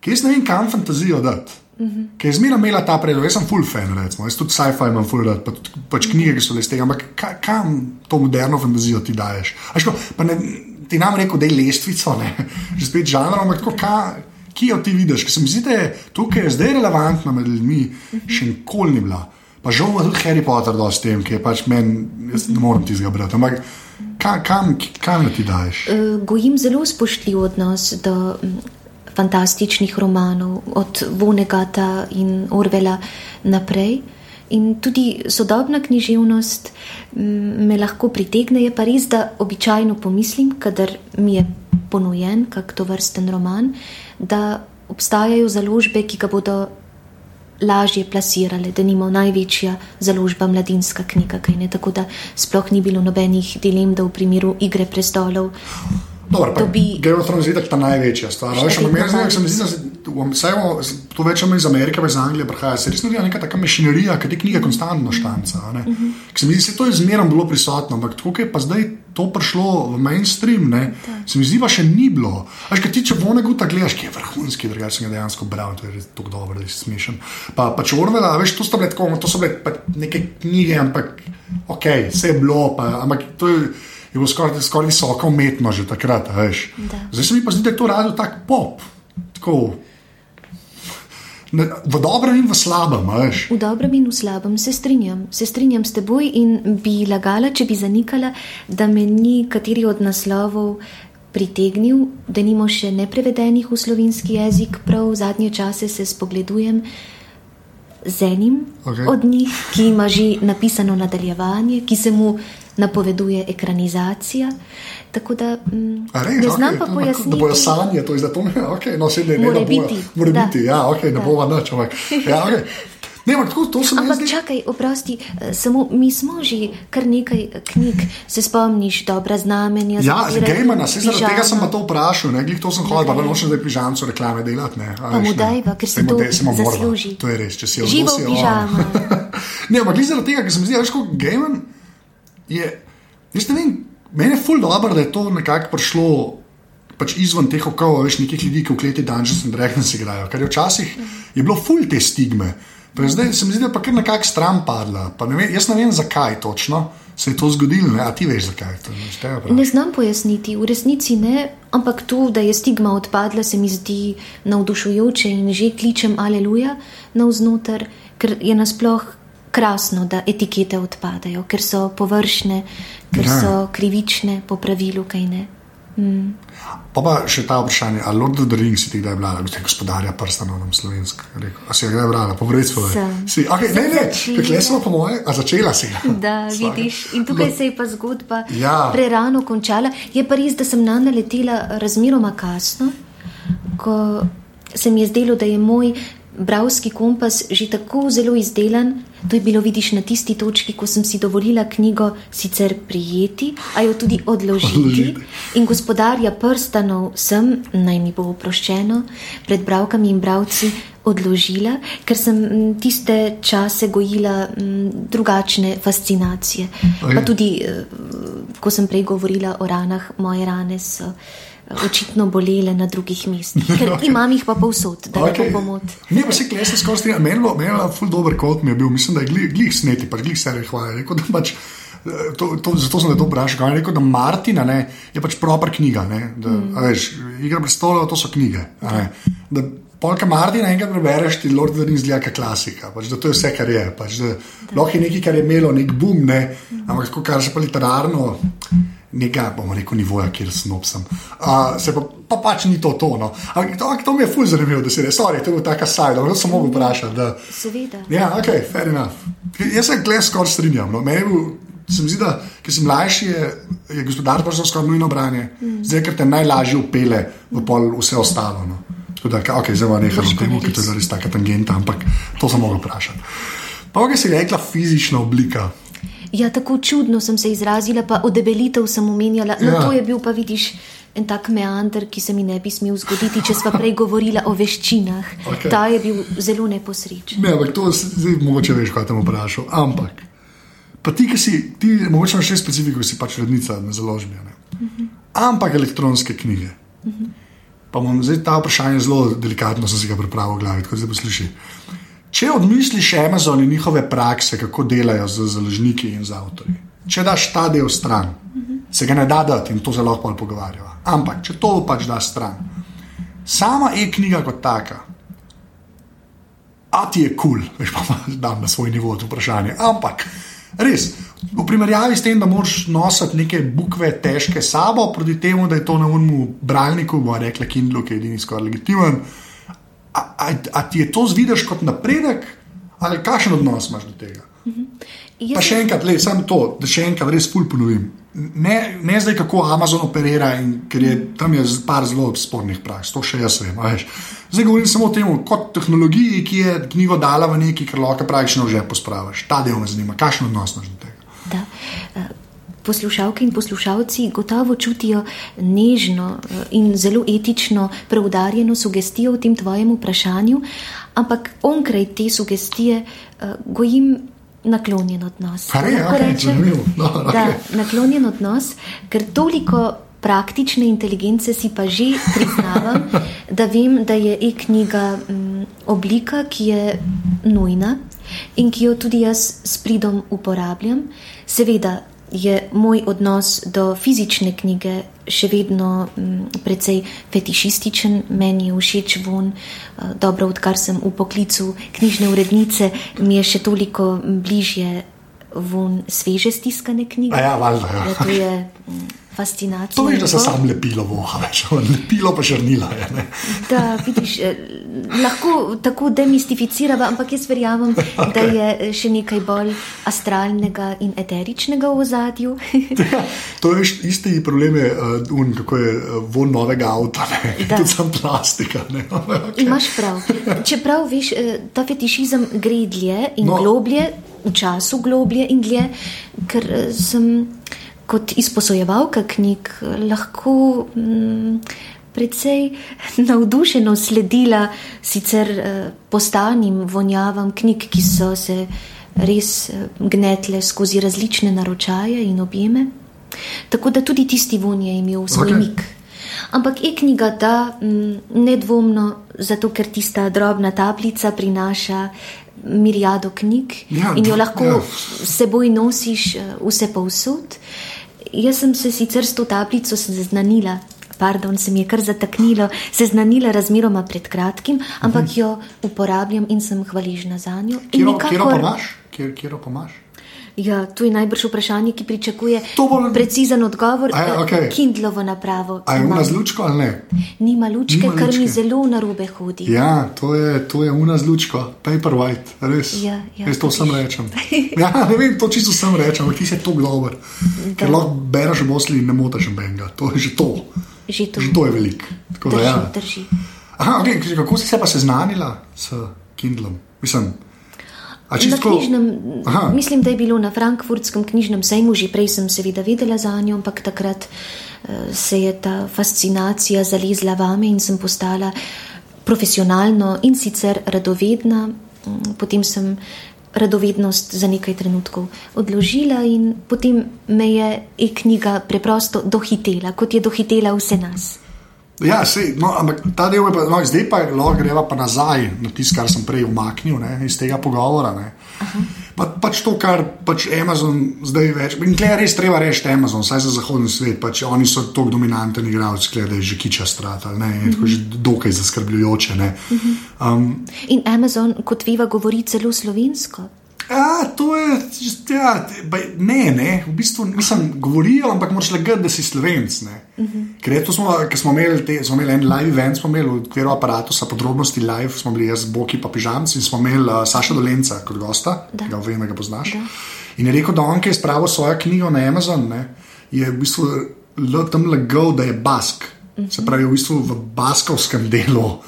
ki jaz ne vem, kam fantazijo dati. Mm -hmm. Ker je zmeraj imela ta predlog, jaz sem full fan, recimo, jaz tudi sci-fi imam full rad, pa, pač knjige, ki so le iz tega, ampak ka, kam to moderno fantazijo ti daješ? Ko, ne, ti nam rekel, da je lestvico, ne, že spet žanrom, ampak tako, ka, ki jo ti vidiš, ker se mi zdi, da je tukaj je zdaj relevantna med ljudmi, mm -hmm. še nikoli ni bila. Pa žal ima tudi Harry Potter, da s tem, ki je pač meni, jaz ne morem ti zga brati. Ampak Ka, kam, kam ti daješ? Uh, gojim zelo spoštljiv odnos do fantastičnih romanov, od Vonegata in Orvela naprej. In tudi sodobna književnost me lahko pritegne, je pa res, da običajno pomislim, kadar mi je ponujen kak to vrsten roman, da obstajajo založbe, ki ga bodo lažje plasirale, da nima največja založba mladinska knjiga, kaj ne tako, da sploh ni bilo nobenih dilem, da v primeru igre prestolov. Dobro, dobi... Game of Thrones je tako ta največja stvar. Veš, meni se zdi, da to več iz Amerike, iz Anglije prihaja. Se res nudi neka taka mašinerija, ki te knjige konstantno štanca. Uh -huh. Se mi zdi, da je to izmerno bilo prisotno, ampak tako je pa zdaj to prišlo v mainstream, ne, se mi zdi, da še ni bilo. Veš, kaj ti če vone guta gledaš, ki je vrhunski, drugače sem ga dejansko bral, to je tako dobro, da si smešen. Pa, pa če Orvela, veš, to tako, to so bile neke knjige, ampak ok, vse je bilo, pa, ampak to je je bilo skoraj skor visoko umetno že takrat. Zdaj se mi pa zdi, da je to radio tak pop. Tako, ne, v dobrem in v slabem. Veš. V dobrem in v slabem se strinjam. Se strinjam s teboj in bi lagala, če bi zanikala, da me ni kateri od naslovov. Pritegnil, da nimo še neprevedenih v slovenski jezik, prav v zadnje čase se spogledujem z enim okay. od njih, ki ima že napisano nadaljevanje, ki se mu napoveduje ekranizacija. Tako da mm, res, ne znam okay, pa pojasniti. Da bojo sanje, to je zato, da okay, no, se ne more ne, biti. Mora biti, ja, okay, ne bova nič. Ja, okay. Ne, ampak to, to ampak zdi... čakaj, oprosti, eh, samo mi smo že kar nekaj knjig, se spomniš, dobra znamenja. Ja, Gejmana, se zaradi tega sem pa to vprašal, ne, glih to sem hodil, pa nočem zdaj pižamco reklame delati, ne. Pa mu dajva, ker se to zasluži. To je res, če si odločil. Živo pižama. ne, ampak glih zaradi tega, ker sem zdaj, veš, kot Gejman je, jaz ne vem, meni je ful dobro, da je to nekako prišlo pač izven teh okolij, veš, nekih ljudi, ki v kleti Dungeons and Dragons igrajo, ker je včasih je bilo ful te stigme. Pa zdaj se mi zdi, da je pa kar nekako stran padla. Ne vem, jaz ne vem, zakaj točno se je to zgodilo, ne? a ti veš, zakaj to je. Ne znam pojasniti, v resnici ne, ampak to, da je stigma odpadla, se mi zdi navdušujoče in že kličem aleluja navznoter, ker je nasploh krasno, da etikete odpadajo, ker so površne, ker ja. so krivične po pravilu, kaj ne. Mm. Pa pa še ta vprašanje, ali Lord of the Rings si ti kdaj brala, kot je gospodarja prstano na slovensk. A si ga kdaj brala, povedz svoje. Si, okay, ne, ne, ne, smo po moje, a začela si. Da, vidiš, in tukaj se je pa zgodba ja. prerano končala. Je pa res, da sem na naletela razmeroma kasno, ko se mi je zdelo, da je moj bravski kompas že tako zelo izdelan, to je bilo vidiš na tisti točki, ko sem si dovolila knjigo sicer prijeti, a jo tudi odložiti. In gospodarja prstanov sem, naj mi bo oproščeno, pred bravkami in bravci odložila, ker sem tiste čase gojila drugačne fascinacije. Pa tudi, eh, ko sem prej govorila o ranah, moje rane so očitno bolele na drugih mestih, ker okay. imam jih pa povsod, da okay. ne bo pomot. Ne, pa se klesi skozi strinjam. Meni je ful dober kot mi je bil, mislim, da je glih, glih sneti, pa glih se rehvaja. Pač, eh, to, to, zato sem to vprašal. Rekel, da Martina ne, je pač proper knjiga. Ne, da, mm. veš, igra predstavlja, to so knjige. Da, Polka Martina enkrat prebereš, ti Lord of the Rings zgleda klasika. Pač, to je vse, kar je. Pač, lahko je nekaj, kar je imelo nek boom, ne, ampak kar se pa literarno nekaj, bomo rekel, nivoja, kjer sem opsam. Uh, se pa, pa pač ni to tono. Ampak to, to mi je fuz zanimivo, da se reče, sorry, to je tako saj, da sem mogel vprašati. Da... Seveda. Ja, ok, fair enough. Jaz se gled skoraj strinjam. No. Se mi zdi, da ker si mlajši, je, je gospodarstvo skoraj nujno branje, mm. zdaj ker te najlažje upele v pol vse ostalo. No. Tako da, ok, zdaj vam nekaj temu, ker to je res taka tangenta, ampak to sem mogel vprašati. Pa, kaj si rekla, fizična oblika. Ja, tako čudno sem se izrazila, pa odebelitev sem omenjala. No, ja. to je bil pa, vidiš, en tak meander, ki se mi ne bi smel zgoditi, če sva prej govorila o veščinah. Okay. Ta je bil zelo neposrečen. Ne, ampak to zdaj mogoče veš, kaj tam vprašal. Ampak, pa ti, ki si, ti, mogoče imaš še specifiko, si pač rednica na založbi. Uh mhm. -huh. Ampak elektronske knjige. Uh mhm. -huh. Pa bom zdaj ta vprašanje zelo delikatno, sem si ga pripravil v glavi, tako da zdaj poslušaj. Če odmisliš Amazon in njihove prakse, kako delajo z založniki in z avtorji, če daš ta del stran, se ga ne da dati in to zelo lahko pogovarjava. Ampak, če to pač daš stran, sama e-knjiga kot taka, a ti je kul, cool, veš pa, da na svoj nivo to vprašanje. Ampak, res, v primerjavi s tem, da moraš nositi neke bukve težke sabo, proti temu, da je to na unmu bralniku, bo rekla Kindle, ki je edini skoraj legitimen. A, a, a ti je to zvidiš kot napredek, ali kakšen odnos imaš do tega? Jaz Pa še enkrat, le, samo to, da še enkrat res pul ponovim. Ne, ne zdaj, kako Amazon operira, in, ker je tam je par zelo spornih praks, to še jaz vem. Zdaj govorim samo o tem, kot tehnologiji, ki je knjigo dala v neki, kar lahko praktično že pospraviš. Ta del me zanima, kakšen odnos imaš do tega. Da. Poslušalke in poslušalci gotovo čutijo nežno eh, in zelo etično preudarjeno sugestijo v tem tvojem vprašanju, ampak onkraj te sugestije eh, gojim naklonjen odnos. Je? Lahko Okej, rečem, zanimivo. Dobro, da, naklonjen odnos, ker toliko praktične inteligence si pa že priznavam, da vem, da je e-knjiga mm, oblika, ki je nujna in ki jo tudi jaz s pridom uporabljam. Seveda je moj odnos do fizične knjige še vedno mm, precej fetišističen, meni je všeč von. eh, Dobro, odkar sem v poklicu knjižne urednice, mi je še toliko bližje von sveže stiskane knjige. A ja, valjda, ja. Ja, to je mm, fascinacija. To veš, da se sam lepilo voha, več, lepilo pa žrnila je. Ne? Da, vidiš, eh, lahko tako demistificiramo, ampak jaz verjamem, okay. da je eh, še nekaj bolj astralnega in eteričnega v ozadju. Ja, to je isti problem, je, uh, un, kako je von novega avta, tudi sam plastika. Ne? Okay. Imaš prav. Čeprav veš, ta fetišizem gre dlje in No. globlje, v času globlje in dlje, ker sem kot izposojevalka knjig lahko. Mm, Predvsej navdušeno sledila sicer eh, postanim vonjavam knjig, ki so se res eh, gnetle skozi različne naročaje in objeme. Tako da tudi tisti von je imel svoj okay. mik. Ampak e-knjiga da mm, nedvomno, zato ker tista drobna tablica prinaša mirijado knjig Ja, in jo lahko ja. seboj nosiš eh, vse povsod. Jaz sem se sicer s to tablico seznanila. Pardon, se mi je kar zataknilo, seznanila razmeroma pred kratkim, ampak Mhm. jo uporabljam in sem hvaležna za njo. Kjero, kjero nikakor- imaš? Kjer, kjero pa imaš? Ja, to je najbrž vprašanje, ki pričakuje To bo- precizen odgovor. A ja, okej. Kindlovo napravo. A je imam. una z lučko ali ne? Nima lučke, Nima kar mi lučke. zelo narobe hodi. Ja, to je, to je una z lučko, paperwhite, res. Ja, ja, Jaz to sam rečem. Ja, ne vem, to čisto sam rečem, ampak ti si tako dober. Ker lahko bereš Bosli in ne motaš benga. To je že to. Že to Že to je veliko. Tako da drži. ja. drži. Aha, okay, kako si se pa seznanila s Kindlom? Mislim, a Na knjižnem, Aha. mislim, da je bilo na Frankfurtskem knjižnem sejmu, že prej sem seveda vedela za njo, ampak takrat eh, se je ta fascinacija zalezla vame in sem postala profesionalno in sicer radovedna. Mm, Potem sem radovednost za nekaj trenutkov odložila in potem me je e-knjiga preprosto dohitela, kot je dohitela vse nas. Ja, sej, no, ampak ta del je pa, no, zdaj pa lahko greva pa nazaj na tisto, kar sem prej umaknil ne, iz tega pogovora. Pa, pač to, kar pač Amazon zdaj več. In klej res treba reči Amazon, saj za zahodni svet, pač oni so tako dominanten igralec, klej da je že kiča strata, ne, in tako že dokaj zaskrbljujoče. Ne. Um, In Amazon, kot veva, govori celo slovensko. Ja, to je, ja, ne, ne, v bistvu nisem govoril, ampak moraš le gledati, da si slovenc. ne. Je to smo, ker smo imeli, te, smo imeli en live event, smo imeli v okviru aparata, podrobnosti live, smo bili jaz, Boki pa Pižamci in smo imeli uh, Saša Dolenca kot gosta, Da. ga vem, da ga poznaš. Da. In je rekel, da on, ki je spravil svojo knjigo na Amazon, ne, je v bistvu tam legal, da je bask. Se pravi, v bistvu v baskovskem delu,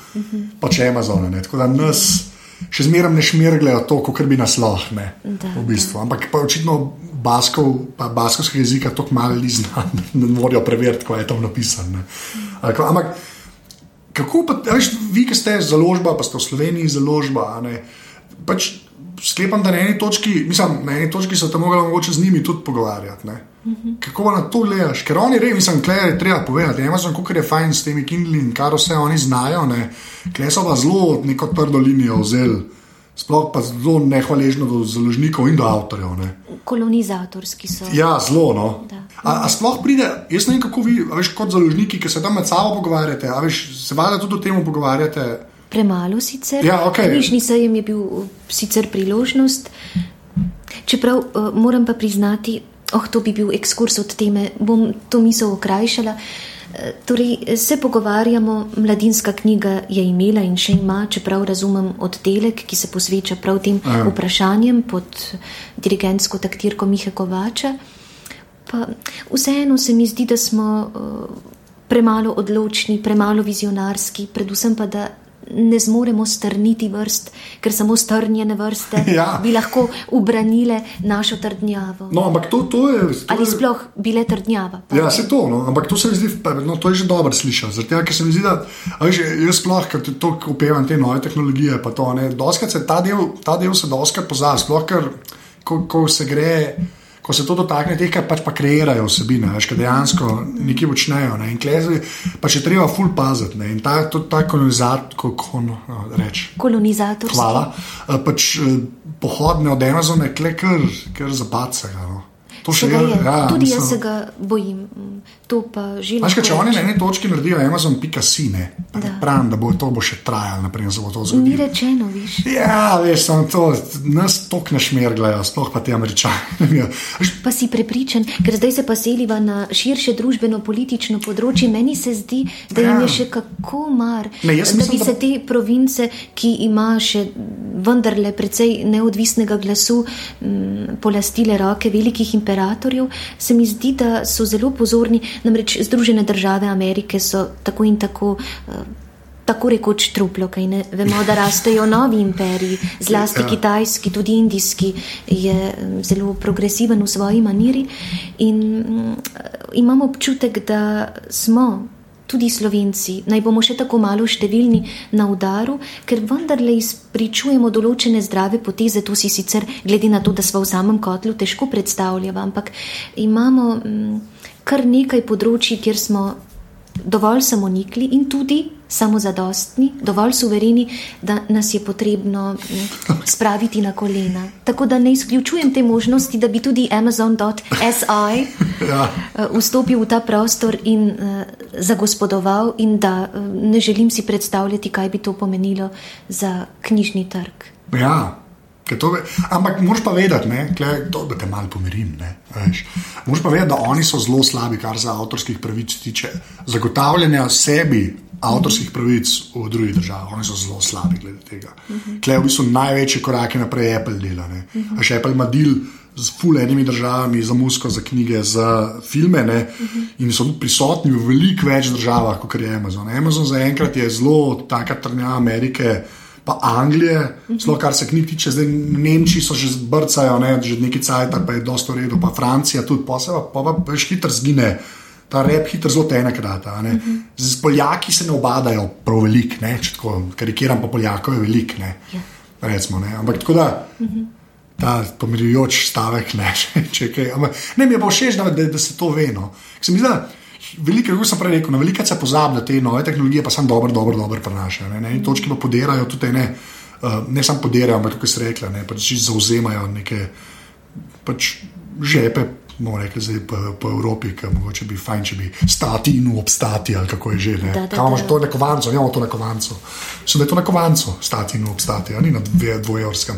pač Amazona. Ne. Tako da nas še zmeraj ne šmirglejo to, kot bi nas lahko. v bistvu. Ampak pa očitno baskov, pa baskovskega jezika tako malo znan, da ne morajo preveriti, kaj je tam napisano. Ampak kako pa, veš, vi, ki ste založba, pa ste v Sloveniji založba, a ne, pač sklepam, da na eni točki, mislim, na eni točki se tam mogoče z njimi tudi pogovarjati. Ne? Kako na to gledaš? Ker oni res, mislim, klej je treba povedati. Amazon, kako je fajn s temi Kindli in kar vse oni znajo, ne? klej so pa zelo neko trdo linijo vzeli. Sploh pa zelo nehvaležno do založnikov in do avtorjev. Ne. Kolonizatorski so. Ja, zelo. No. Da. A, a sploh pride, jaz ne vem, kako vi, veš, kot založniki, ki se tam med sabo pogovarjate, a veš, se valjda tudi o tem pogovarjate. Premalo sicer. Ja, okej. Knjižni sejem je bil sicer priložnost. Čeprav uh, moram pa priznati, oh, to bi bil ekskurs od teme, bom to misel okrajšala. Torej, se pogovarjamo, mladinska knjiga je imela in še ima, čeprav razumem oddelek, ki se posveča prav tem Aha. vprašanjem pod dirigentsko taktirko Mihe Kovača. Pa vseeno se mi zdi, da smo uh, premalo odločni, premalo vizionarski, predvsem pa, da ne zmoremo strniti vrst, ker samo strnjene vrste ja. bi lahko ubranile našo trdnjavo. No, ampak to, to je. To Ali sploh je... bile trdnjava? Pa. Ja, se to, no, ampak to se mi zdi, no, to je že dobro slišati. Zato, ker se mi zdi, da že, jaz sploh, ker to upevam te nove tehnologije, pa to ne. Doskrat se ta del, ta del se doskrat pozna, sploh ker ko, ko se gre ko se to dotakne teh, pač pa kreirajo vsebine, veš, ki dejansko nekaj počnejo. Ne, in klezi, pa če treba ful paziti. Ne, in ta, to, ta kolonizator, ko, ko, no, reč, kolonizator. Hvala. Eh, pač, eh, pohodne od Amazona, kle kar, kar zapace. No. To še je. Ja, Tudi mislim, jaz se ga bojim. Znaš, če oni na eni točki naredijo Amazon.ca, ne pravim, da bo to bo še trajalo, naprej se bo to zgodilo. Ni rečeno, viš. Ja, veš, samo to, nas tok ne šmerglajo, sploh pa ti američani. pa si prepričan, ker zdaj se pa seliva na širše družbeno-politično področje. Meni se zdi, da jim ja. je še kako mar, ne, da mislim, bi se da... te province, ki ima še vendarle precej neodvisnega glasu, m, polastile roke velikih imperatorjev operatorjev, se mi zdi, da so zelo pozorni. Namreč Združene države Amerike so tako in tako. Uh, Tako rekoč truplo, kaj ne vemo, da rastejo novi imperiji, zlasti ja. kitajski, tudi indijski, je mm, zelo progresiven v svoji maniri. In um, imamo občutek, da smo tudi slovenci, naj bomo še tako malo številni na udaru, ker vendarle izpričujemo določene zdrave poteze, to si sicer glede na to, da smo v samem kotlu, težko predstavljamo, ampak imamo m, mm, kar nekaj področji, kjer smo dovolj samonikli in tudi samozadostni, dovolj suvereni, da nas je potrebno spraviti na kolena. Tako da ne izključujem te možnosti, da bi tudi Amazon.si ja. Eh, vstopil v ta prostor in uh, zagospodoval, in da uh, ne želim si predstavljati, kaj bi to pomenilo za knjižni trg. Ja. To, ampak moraš pa vedeti, kle, to, da te malo pomirim. Moraš pa vedeti, da oni so zelo slabi, kar se avtorskih pravic tiče. Zagotavljanja sebi avtorskih pravic v drugih državah, oni so zelo slabi glede tega. Kle, v bistvu največje korake naprej Apple dela. A še Apple ima del z fulenimi državami za muziko, za knjige, za filme ne? in so prisotni v veliko več državah, kot je Amazon. Amazon zaenkrat je zelo taka trnja Amerike pa Anglije, zelo kar se knjig tiče, zdaj Nemčiji so že zbrcajo, ne, že nekaj cajt, pa je dosto redo, pa Francija tudi posebej, pa pa veš hitro zgine. Ta rep hitro zelo te enakrata. Uh -huh. Z Poljaki se ne obadajo prav velik, ne? če tako karikiram, pa Poljakov je velik. Ne? Yeah. Ja. Recimo, ne? Ampak tako da, uh -huh. ta pomirjujoč stavek, ne, če kaj. Ampak, ne mi je pa všeč, da, da, da se to ve. No? Se mi zdi, da veliko, kot sem prej rekel, na veliko se pozablja te nove tehnologije, pa sem dobro, dobro, dobro prenašajo. Na eni točki pa podirajo tudi ne, uh, ne samo podirajo, ampak tudi se rekla, ne pač zauzemajo neke pač žepe. Mo rekli, zdaj po, po Evropi, ki mogoče bi fajn, če bi stati in obstati, ali kako je že. Ne? Da, da, Kaj imaš to na kovancu, imamo to na kovancu. Sem da je to na kovancu, stati in obstati, ali na dve, dvojerskem,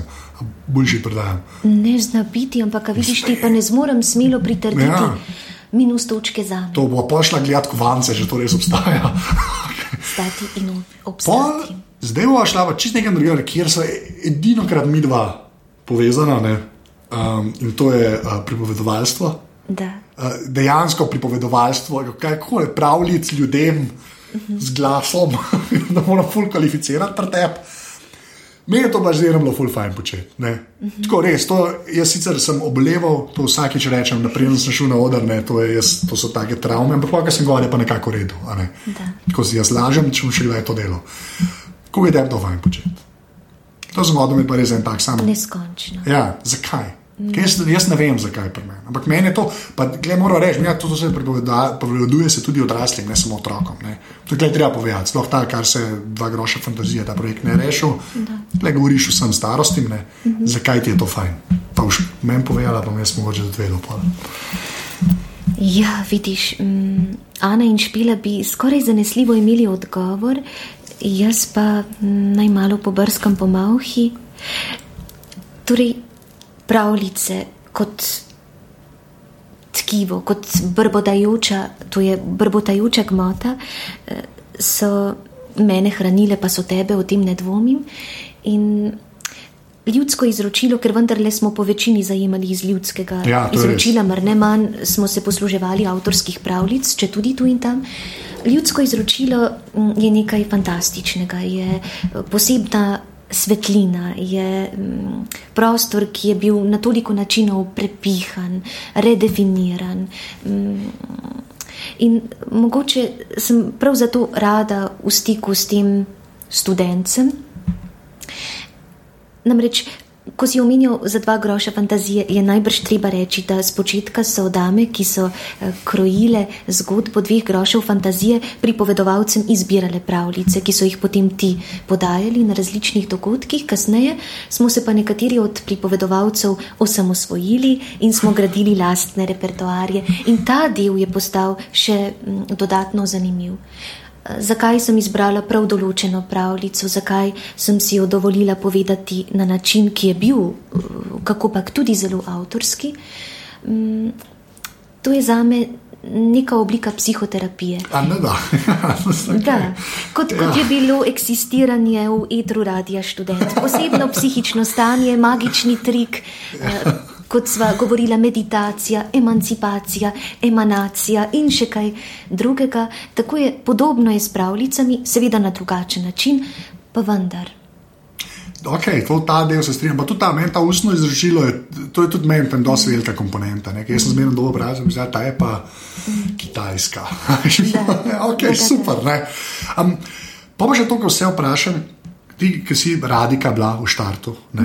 boljši predajam. Ne zna biti, ampak vidiš, ti pa ne zmorem smelo pritrditi. Ja minus točke za me. To bo pošla gledati kovance, že to res obstaja. Stati in obstati. Zdaj bomo šla v čist nekaj drugega, kjer so edino krat mi dva povezana um, in to je uh, pripovedovalstvo. Da. Uh, dejansko pripovedovalstvo, kako je pravljic ljudem uh -huh. z glasom, da moramo fulj kvalificirati pred tebe. Meni je to pač zdaj zelo ful fajn početi. Mm -hmm. Tako res, to, jaz sicer sem oboleval, to vsakeč rečem, da prej sem šel na oder, ne, to, je, jaz, to so take travme, ampak pa sem govoril, pa nekako redo. Ne. Tako si jaz lažem, če bom še kdaj to delo. Kako je to fajn početi? To z vodom je pa res en tak sam. Neskončno. Ja, zakaj? Jaz, jaz ne vem, zakaj pri meni. Ampak meni je to, pa gled, moram reči, da to se prepoveduje se tudi odraslim, ne samo otrokom. Ne. To je treba povedati. Sploh ta, kar se dva groša fantazije, ta projekt ne rešil. Le govoriš vsem starostim, uh mhm. -huh. zakaj ti je to fajn. Pa už meni povedala, pa jaz mogoče dve dopol. Ja, vidiš, um, Ana in Špila bi skoraj zanesljivo imeli odgovor, jaz pa mm, naj malo pobrskam po mauhi. Torej, pravljice kot tkivo, kot brbotajoča, to je brbotajoča gmota, eh, so mene hranile, pa so tebe, o tem ne dvomim. In ljudsko izročilo, ker vendarle smo po večini zajemali iz ljudskega Ja, izročila, mar ne manj smo se posluževali avtorskih pravljic, če tudi tu in tam. Ljudsko izročilo mm, je nekaj fantastičnega, je eh, posebna svetlina, je mm, prostor, ki je bil na toliko načinov prepihan, redefiniran. mm, In mogoče sem prav zato rada v stiku s tem študencem. Namreč, ko si omenil za dva groša fantazije, je najbrž treba reči, da spočetka so dame, ki so eh, krojile zgodbo dveh grošev fantazije, pripovedovalcem izbirale pravljice, ki so jih potem ti podajali na različnih dogodkih. Kasneje smo se pa nekateri od pripovedovalcev osamosvojili in smo gradili lastne repertoarje, in ta del je postal še mm, dodatno zanimiv. Zakaj sem izbrala prav določeno pravljico, zakaj sem si jo dovolila povedati na način, ki je bil, kako pa tudi zelo avtorski. Mm, To je za me neka oblika psihoterapije. A ne da. Da, kot, kot je bilo eksistiranje v etru radia študent, posebno psihično stanje, magični trik. eh, Kot sva govorila, meditacija, emancipacija, emanacija in še kaj drugega. Tako je podobno je s pravljicami, seveda na drugačen način, pa vendar. Ok, to ta del se strinjam. Pa tudi ta, meni ta ustno izročilo, je, to je tudi meni tam dosti velika komponenta. Ne? Jaz sem zmerno dobro obrazil, zdaj ta je pa kitajska. ok, super. Ne? Um, pa pa še to, kar vse vprašam. Ti, ki si radika bila v štartu, ne?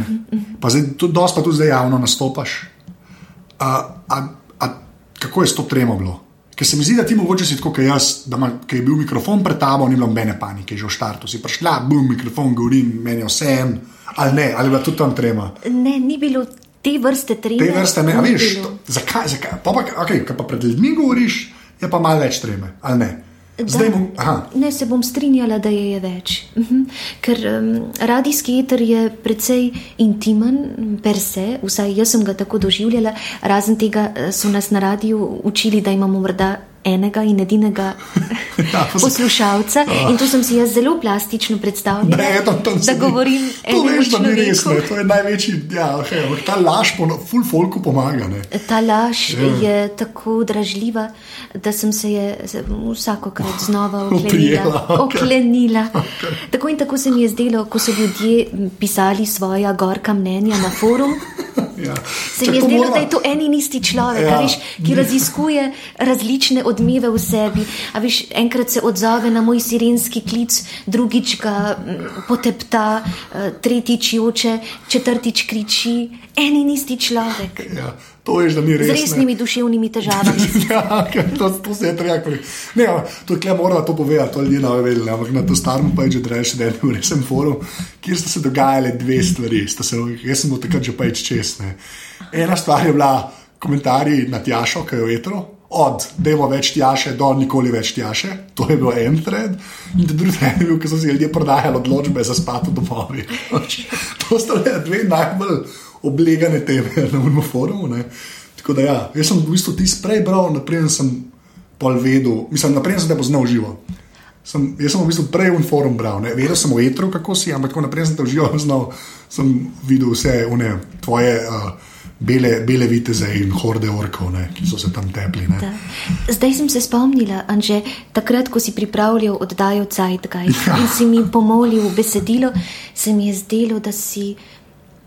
pa zdaj tudi dosti pa tudi zdaj javno nastopaš. A, a, a, kako je s to tremo bilo? Ker se mi zdi, da ti mogoče si tako, kot jaz, da ki je bil mikrofon pred tabo, ni bilo nobene panike, že v štartu si prišla, bum, mikrofon govorim, meni je vse en, ali ne, ali je bila tudi tam trema. Ne, ni bilo te vrste treme. Te vrste ne, veš, to, zakaj, zakaj, pa, pa, okay, pa pred ljudmi govoriš, je pa malo več treme, ali ne. Zdaj Da. bom, aha, Ne, se bom strinjala, da je, je več. Mhm. Ker um, radijski eter je precej intimen, per se, vsaj jaz sem ga tako doživljala. Razen tega eh, so nas na radiju učili, da imamo morda enega in edinega Ja, poslušalca. In to sem si jaz zelo plastično predstavljala, ne, tam se da govorim To enemu veš, da ni res, ne, to je največji, ja, okay, ampak ta laž po full folku pomaga, ne. Ta laž Ja. je tako dražljiva, da sem se je vsakokrat znova oklenila. okej. oklenila. Tako in tako se mi je zdelo, ko so ljudje pisali svoja gorka mnenja na forum. Ja. Se Čak, mi je to zdelo, morava- da je to en in isti človek, ja. veš, ki raziskuje različne odmeve v sebi. A Veš, enkrat se odzove na moj sirenski klic, drugič ga mm, potepta, eh, tretjič joče, četrtič kriči. En in isti človek Ja, to veš, da ni res. z ne. resnimi duševnimi težavami. ja, to, to se je treba reči. Ne, to je moralo to povedati, to ljudje ne vedo. Ampak na to starem pa je že reči, da je bil resen forum, kjer sta se dogajale dve stvari. Sta Se, jaz sem bil takrat že pač čest. Ne. Ena stvar je bila komentarji na Tjašo, ki je v etru. Od, imamo več tjaše, do nikoli več tjaše, to je bil en thread, in drugi thread je bil, ko so si ljudje prodajali odločbe za spat v domovi. to sta bile dve najbolj oblegane teme na unem forumu. Ne. Tako da, ja, jaz sem v bistvu ti prej bral, naprej sem pol vedel, mislim, naprej sem te poznal živo. Sem, jaz sem v bistvu prej v forum bral, ne. vedel sem v etru, kako si, ampak tako naprej sem te živo znal, sem videl vse une, tvoje uh, bele, bele viteze in horde orkov, ne, ki so se tam tepli. Zdaj sem se spomnila, Anže, takrat, ko si pripravljal oddajo Zeitgeist in si mi pomolil besedilo, se mi je zdelo, da si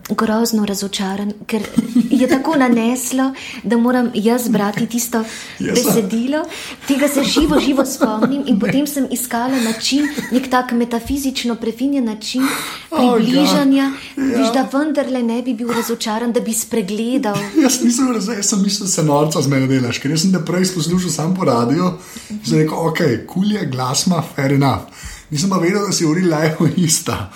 grozno razočaran, ker je tako naneslo, da moram jaz brati tisto besedilo. Tega se živo, živo spomnim in potem sem iskala način, nek tak metafizično prefinjen način Oh, približanja, ja. viš, da vendarle ne bi bil razočaran, da bi spregledal. Jaz nisem razumel, jaz sem mislil, da se norca z mene delaš, ker sem te prej poslušal sam po radiju in sem rekel, ok, kul je, glas ima, fair enough. Nisem pa vedel, da si uri live ista.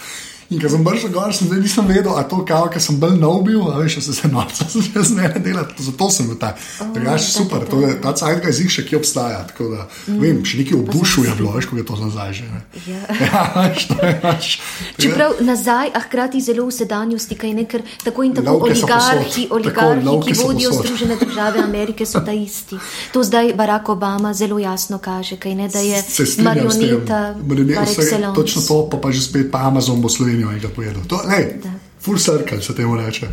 In ko sem prišel gor, sem zdaj nisem vedel, a to kao, ker sem bil nov bil, a veš, se se norca začne z mene delati. Zato sem bil ta. Drugač da, super, to je, ta cajt ga izih še kje obstaja. Tako da, vem, še nekaj v bušu je bilo, veš, ko je to nazaj že. Ne. Ja. Ja, veš, to je pač. Čeprav nazaj, a hkrati zelo v sedanjosti, kaj ne, ker tako in tako Lovke oligarhi, oligarhi Tako, ki vodijo. Združene države Amerike, so ta isti. To zdaj Barack Obama zelo jasno kaže, kaj ne, da je marioneta. Točno to, pa, pa že spet pa Amazon bo Slovenijo enkrat pojedel. To, lej, Da. full circle se temu reče.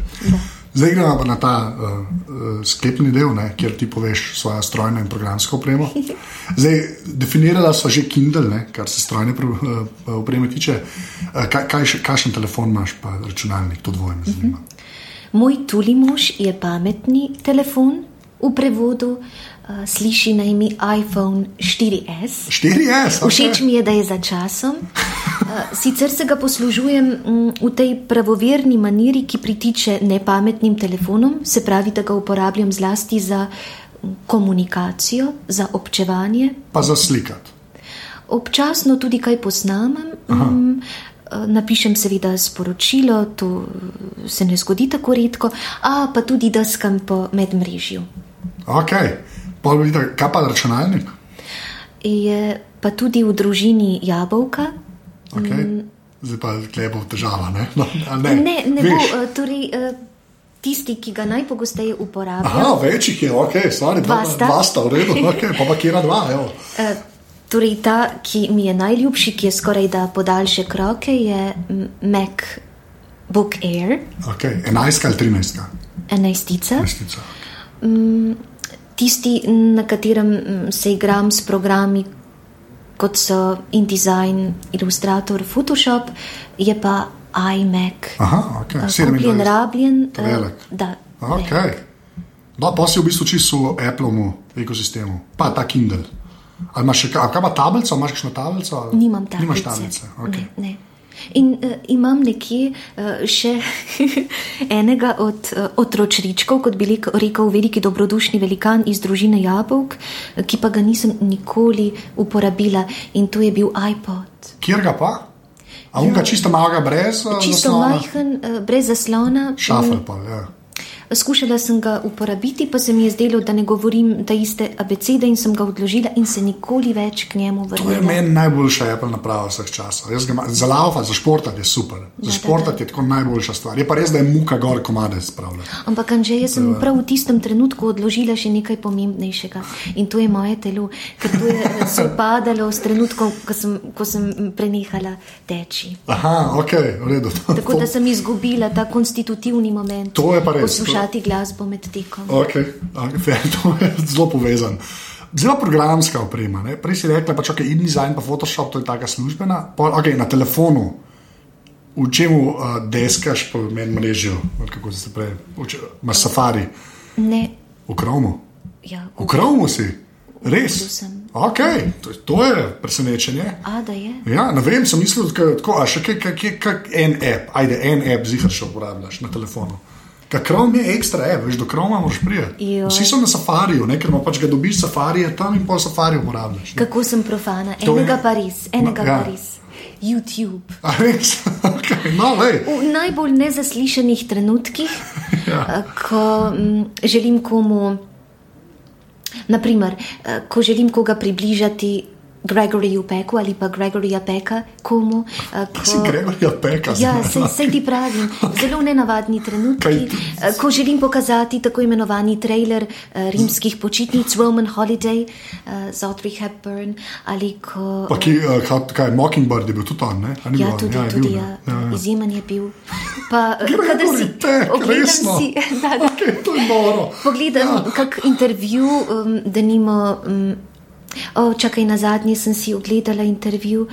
Zdaj gremo pa na ta uh, uh, sklepni del, ne, kjer ti poveš svojo strojno in programsko opremo. Zdaj, definirala smo že Kindle, ne, kar se strojne pro- uh, opreme tiče. Uh, kaj, kaj še, kakšen telefon imaš, pa računalnik, to dvoje me zanima. Moj tuli mož je pametni telefon, v prevodu uh, sliši na ime iPhone 4S. 4S, Všeč mi je, da je za časom. Uh, Sicer se ga poslužujem mm, v tej pravoverni maniri, ki pritiče nepametnim telefonom, se pravi, da ga uporabljam zlasti za mm, komunikacijo, za občevanje, pa za slikati. občasno tudi kaj posnamem. Mm, eh, Napišem seveda sporočilo, to eh, se ne zgodi tako redko, a pa tudi deskam po medmrežju. Ok, pa vidite, kaj pa računalnik? Je pa tudi v družini jabolka. Okay. Zdaj pa klepo težava, ne? No, ne, Ne, ne bo, Veš. eh, torej, eh, tisti, ki ga najpogosteje uporablja. Aha, večjih je, ok, stvari, dva, Dva sta. dva sta v redu, okay, pa pa kera dva, evo. Eh, Torej, ta, ki mi je najljubši, ki je skoraj da podaljšek roke, je mm, MacBook Air, Okay, 11 ali 13, enajstica. resnica. Tisti, na katerem mm, se igram s programi, kot so InDesign, Illustrator, Photoshop, je pa iMac. Aha, ok, Eh, 27. Kupljen, rabljen. eh, Velik. Da, Ok. velik. No, pa si v bistvu čisto v Apple'u ekosistemu, pa ta Kindle. Ali imaš še kaj, a kaj ima tablico, imaš kakšno tablico? ali- Nimam tablice. Nimaš tablice, ok. Ne, ne. In uh, imam nekje uh, še enega od uh, otročričkov, kot bi rekel, veliki dobrodušni velikan iz družine Jabolk, ki pa ga nisem nikoli uporabila in to je bil iPod. Kjer ga pa? A unga čisto malega brez Čisto zaslona? majhen, uh, brez zaslona. Šafel pa, ja. Skušala sem ga uporabiti, pa se mi je zdelo, da ne govorim te iste abecede in sem ga odložila in se nikoli več k njemu To je vrnila. meni najboljša Apple naprava vseh časov. Za laufa, za športati je super. Za športati je tako najboljša stvar. Je pa res, da je muka gor komade spravljati. Ampak, Anže, jaz sem prav v tistem trenutku odložila še nekaj pomembnejšega in to je moje telo, ker to je sopadalo s trenutkom, ko sem, ko sem prenehala teči. Aha, ok, v redu. Tako da sem izgubila ta konstitutivni moment, To je pa res, poslušati glasbo med tekom. Okay. Okay, to je zelo povezan. Zelo programska oprema. Ne? Prej si rekla, pač, okay, InDesign, pa Photoshop, to je taka službena. Pol, okay, na telefonu, v čemu uh, deskaš po medmrežju, ali kako se prej, imaš safari, Ne, v Chromu. ja, V Chromu si, res. Okay, to, to je presenečenje. a da je. Ja, ne vem, sem mislil, da je tako, a še kaj, kaj, kaj, kaj en app, ajde, en app zihar še uporabljaš na telefonu. Ker Chrome je ekstra app, veš, do Chroma moraš priti. Vsi so na safariju, ne, ker pač ga dobiš safari, je tam in pol safari uporabljaš. Ne. Kako sem profana, To je- enega pa res, enega No, ja. pa res. YouTube. A res, okay, no, lej. V najbolj nezaslišanih trenutkih, ja. ko m, želim komu, naprimer, eh, ko želim koga približati Gregoryju Peku ali pa Gregoryja Peka komu. Si ko- Gregorja Peka. Ja, sej, sej ti pravim, zelo nenavadni trenutki, eh, ko želim pokazati tako imenovani trailer eh, rimskih počitnic Roman Holiday eh, z Audrey Hepburn ali ko. Pa ki, uh, kaj, kaj, Mockingbird je bil tudi on, ne? A ni bil Ja, on? tudi, je tudi bil, ja, ja, ja. izjemen je bil. Pa, kadar si ogledam resno. si, da, da, Okay, to je noro. pogledam ja. kak intervju, um, da nimo. Um, o, čakaj, na zadnje sem si ogledala intervju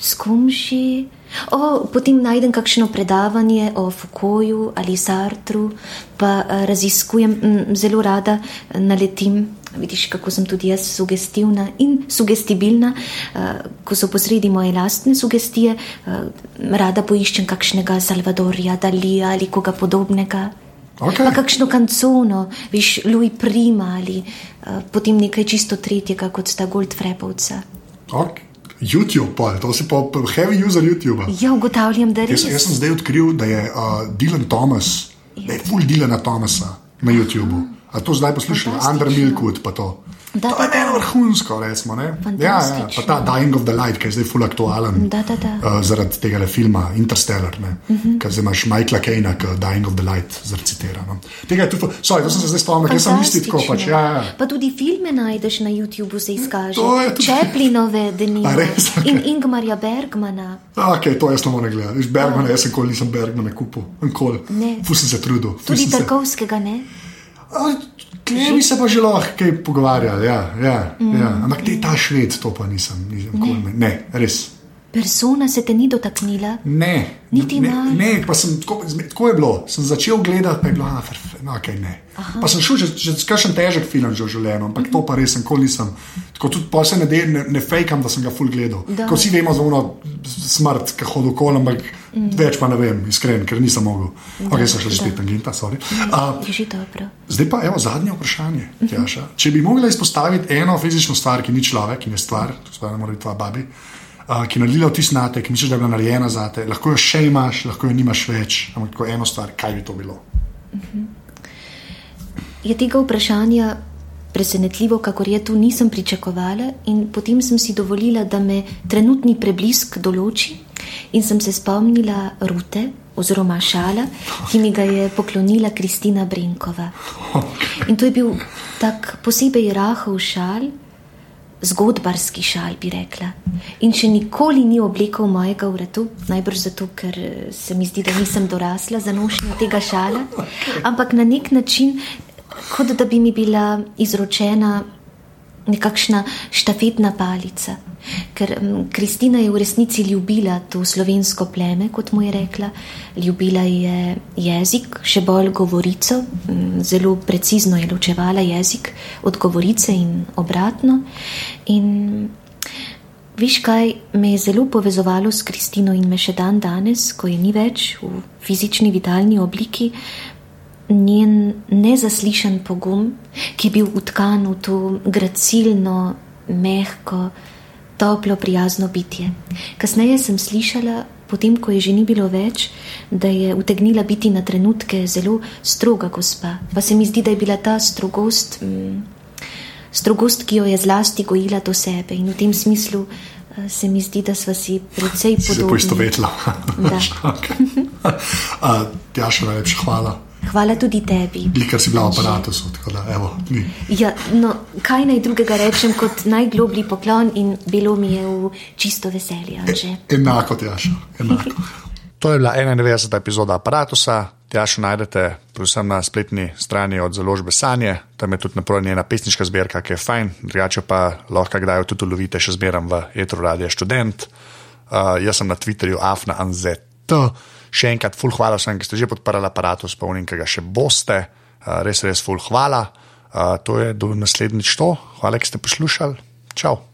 s že. O, potem najdem kakšno predavanje o Foucaultu ali Sartru, pa uh, raziskujem, m, zelo rada eh, naletim. Vidiš, kako sem tudi jaz sugestivna in sugestibilna, uh, ko so posredi moje lastne sugestije, uh, rada poiščem kakšnega Salvadorja, Dalija ali koga podobnega. Okej. Pa kakšno kancono, viš, Louis Prima ali uh, potem nekaj čisto tretjega, kot sta Goldfrepovca. Okay. YouTube, pa, to si pa heavy user YouTube. Ja, ugotavljam, da res. Jaz, jaz sem zdaj odkril, da je uh, Dylan Thomas, da je full Dylana Thomasa na YouTubu. A to zdaj Fantastično. Under Milkwood pa to. Da, to je da, da. meni vrhunsko, recimo. ne. Ja, ja, pa ta Dying of the Light, ki je zdaj full aktualen. Da, da, da. Uh, zaradi tega filma Interstellar, uh Mhm. -huh. ker zdaj imaš Michaela Kejna, ki Dying of the Light zrecitira. No. Tega je tudi, sorry, to sem se zdaj spomnil, ker sem isti tako pač. Ja, ja. Pa tudi filme najdeš na YouTubu, se izkaže. To je tudi- Čeplinove, denimo. A res? In Ingmarja Bergmana. Ok, to jaz ne morem gledati. Viš, Bergman, jaz sem kol nisem Bergman kupil, nikoli. Ne. Fu sem se trudil. Tudi Tarkovskega, ne? Kje bi se pa že lahko kaj pogovarjali? Ja, ja, mm. ja. Ampak te ta šved, to pa nisem. nisem ne. ne, res. Persona se te ni dotaknila. Ne, Niti ne, malo? ne, pa sem tako, tako je bilo. Sem začel gledati, pa je bilo, ah, no, okay, ne. Aha. Pa sem šel že čez kakšen težek film že v življenju, ampak Mhm. to pa res nikoli nisem. Tako tudi pa se ne, de, ne, ne fejkam, da sem ga full gledal. Da. Ko vsi vemo za ono smrt, ki hodi okoli, ampak mm. več pa ne vem, iskren, ker nisem mogel. Ok, sem šel spet tangenta, sorry. Uh, že. Zdaj pa evo zadnje vprašanje, Tjaša. Če bi mogla izpostaviti eno fizično stvar, ki ni človek, ki je stvar, stvar ne more biti tvoja babi, uh, ki je naredila vtis na te, ki misliš, da je bila narejena za te, lahko jo še imaš, lahko jo nimaš več, ampak tako eno stvar, kaj bi to bilo? Je tega vprašanja presenetljivo, kako je tu nisem pričakovala, in potem sem si dovolila, da me trenutni preblisk določi, in sem se spomnila Rute, oziroma šala, ki mi ga je poklonila Kristina Brenkova. In to je bil tak posebej rahel šal, zgodbarski šal, bi rekla. In še nikoli ni oblekel mojega vratu, najbrž zato, ker eh, se mi zdi, da nisem dorasla za nošnjo tega šala, ampak na nek način, kot da bi mi bila izročena nekakšna štafetna palica. Ker mm, Kristina je v resnici ljubila to slovensko pleme, kot mu je rekla, ljubila je jezik, še bolj govorico, mm, zelo precizno je ločevala jezik od govorice in obratno. In Viš kaj me je zelo povezovalo s Kristino in me še dan danes, ko je ni več v fizični vitalni obliki, njen nezaslišan pogum, ki je bil utkan v to gracilno, mehko, toplo, prijazno bitje. Kasneje sem slišala, potem ko je že ni bilo več, da je utegnila biti na trenutke zelo stroga gospa. Pa se mi zdi, da je bila ta strogost. Mm, Strogost, ki jo je zlasti gojila do sebe, in v tem smislu eh, se mi zdi, da smo si precej Si se podobni. poistovetila. Uh, Tjaša, najlepša hvala. Hvala tudi tebi. Ker si bila v aparatu, tako da evo, ni. Ja, no, kaj naj drugega rečem kot najgloblji poklon in bilo mi je v čisto veselje. Anže. Enako, Tjaša, enako. To je bila 91. epizoda aparata. Tjašo najdete predvsem na spletni strani od založbe Sanje, tam je tudi naprava njena pesniška zbirka, ki je fajn, drugače pa lahko kdaj tudi ulovite, še zmeram v Etru Radio Student. Uh, jaz sem na Twitterju Afna Anzet. Še enkrat, full hvala vsem, ki ste že podprli aparatus, pa unim, ki ga še boste. Uh, res, res, full hvala. Uh, to je do naslednjič to. Hvala, ki ste poslušali. Čau.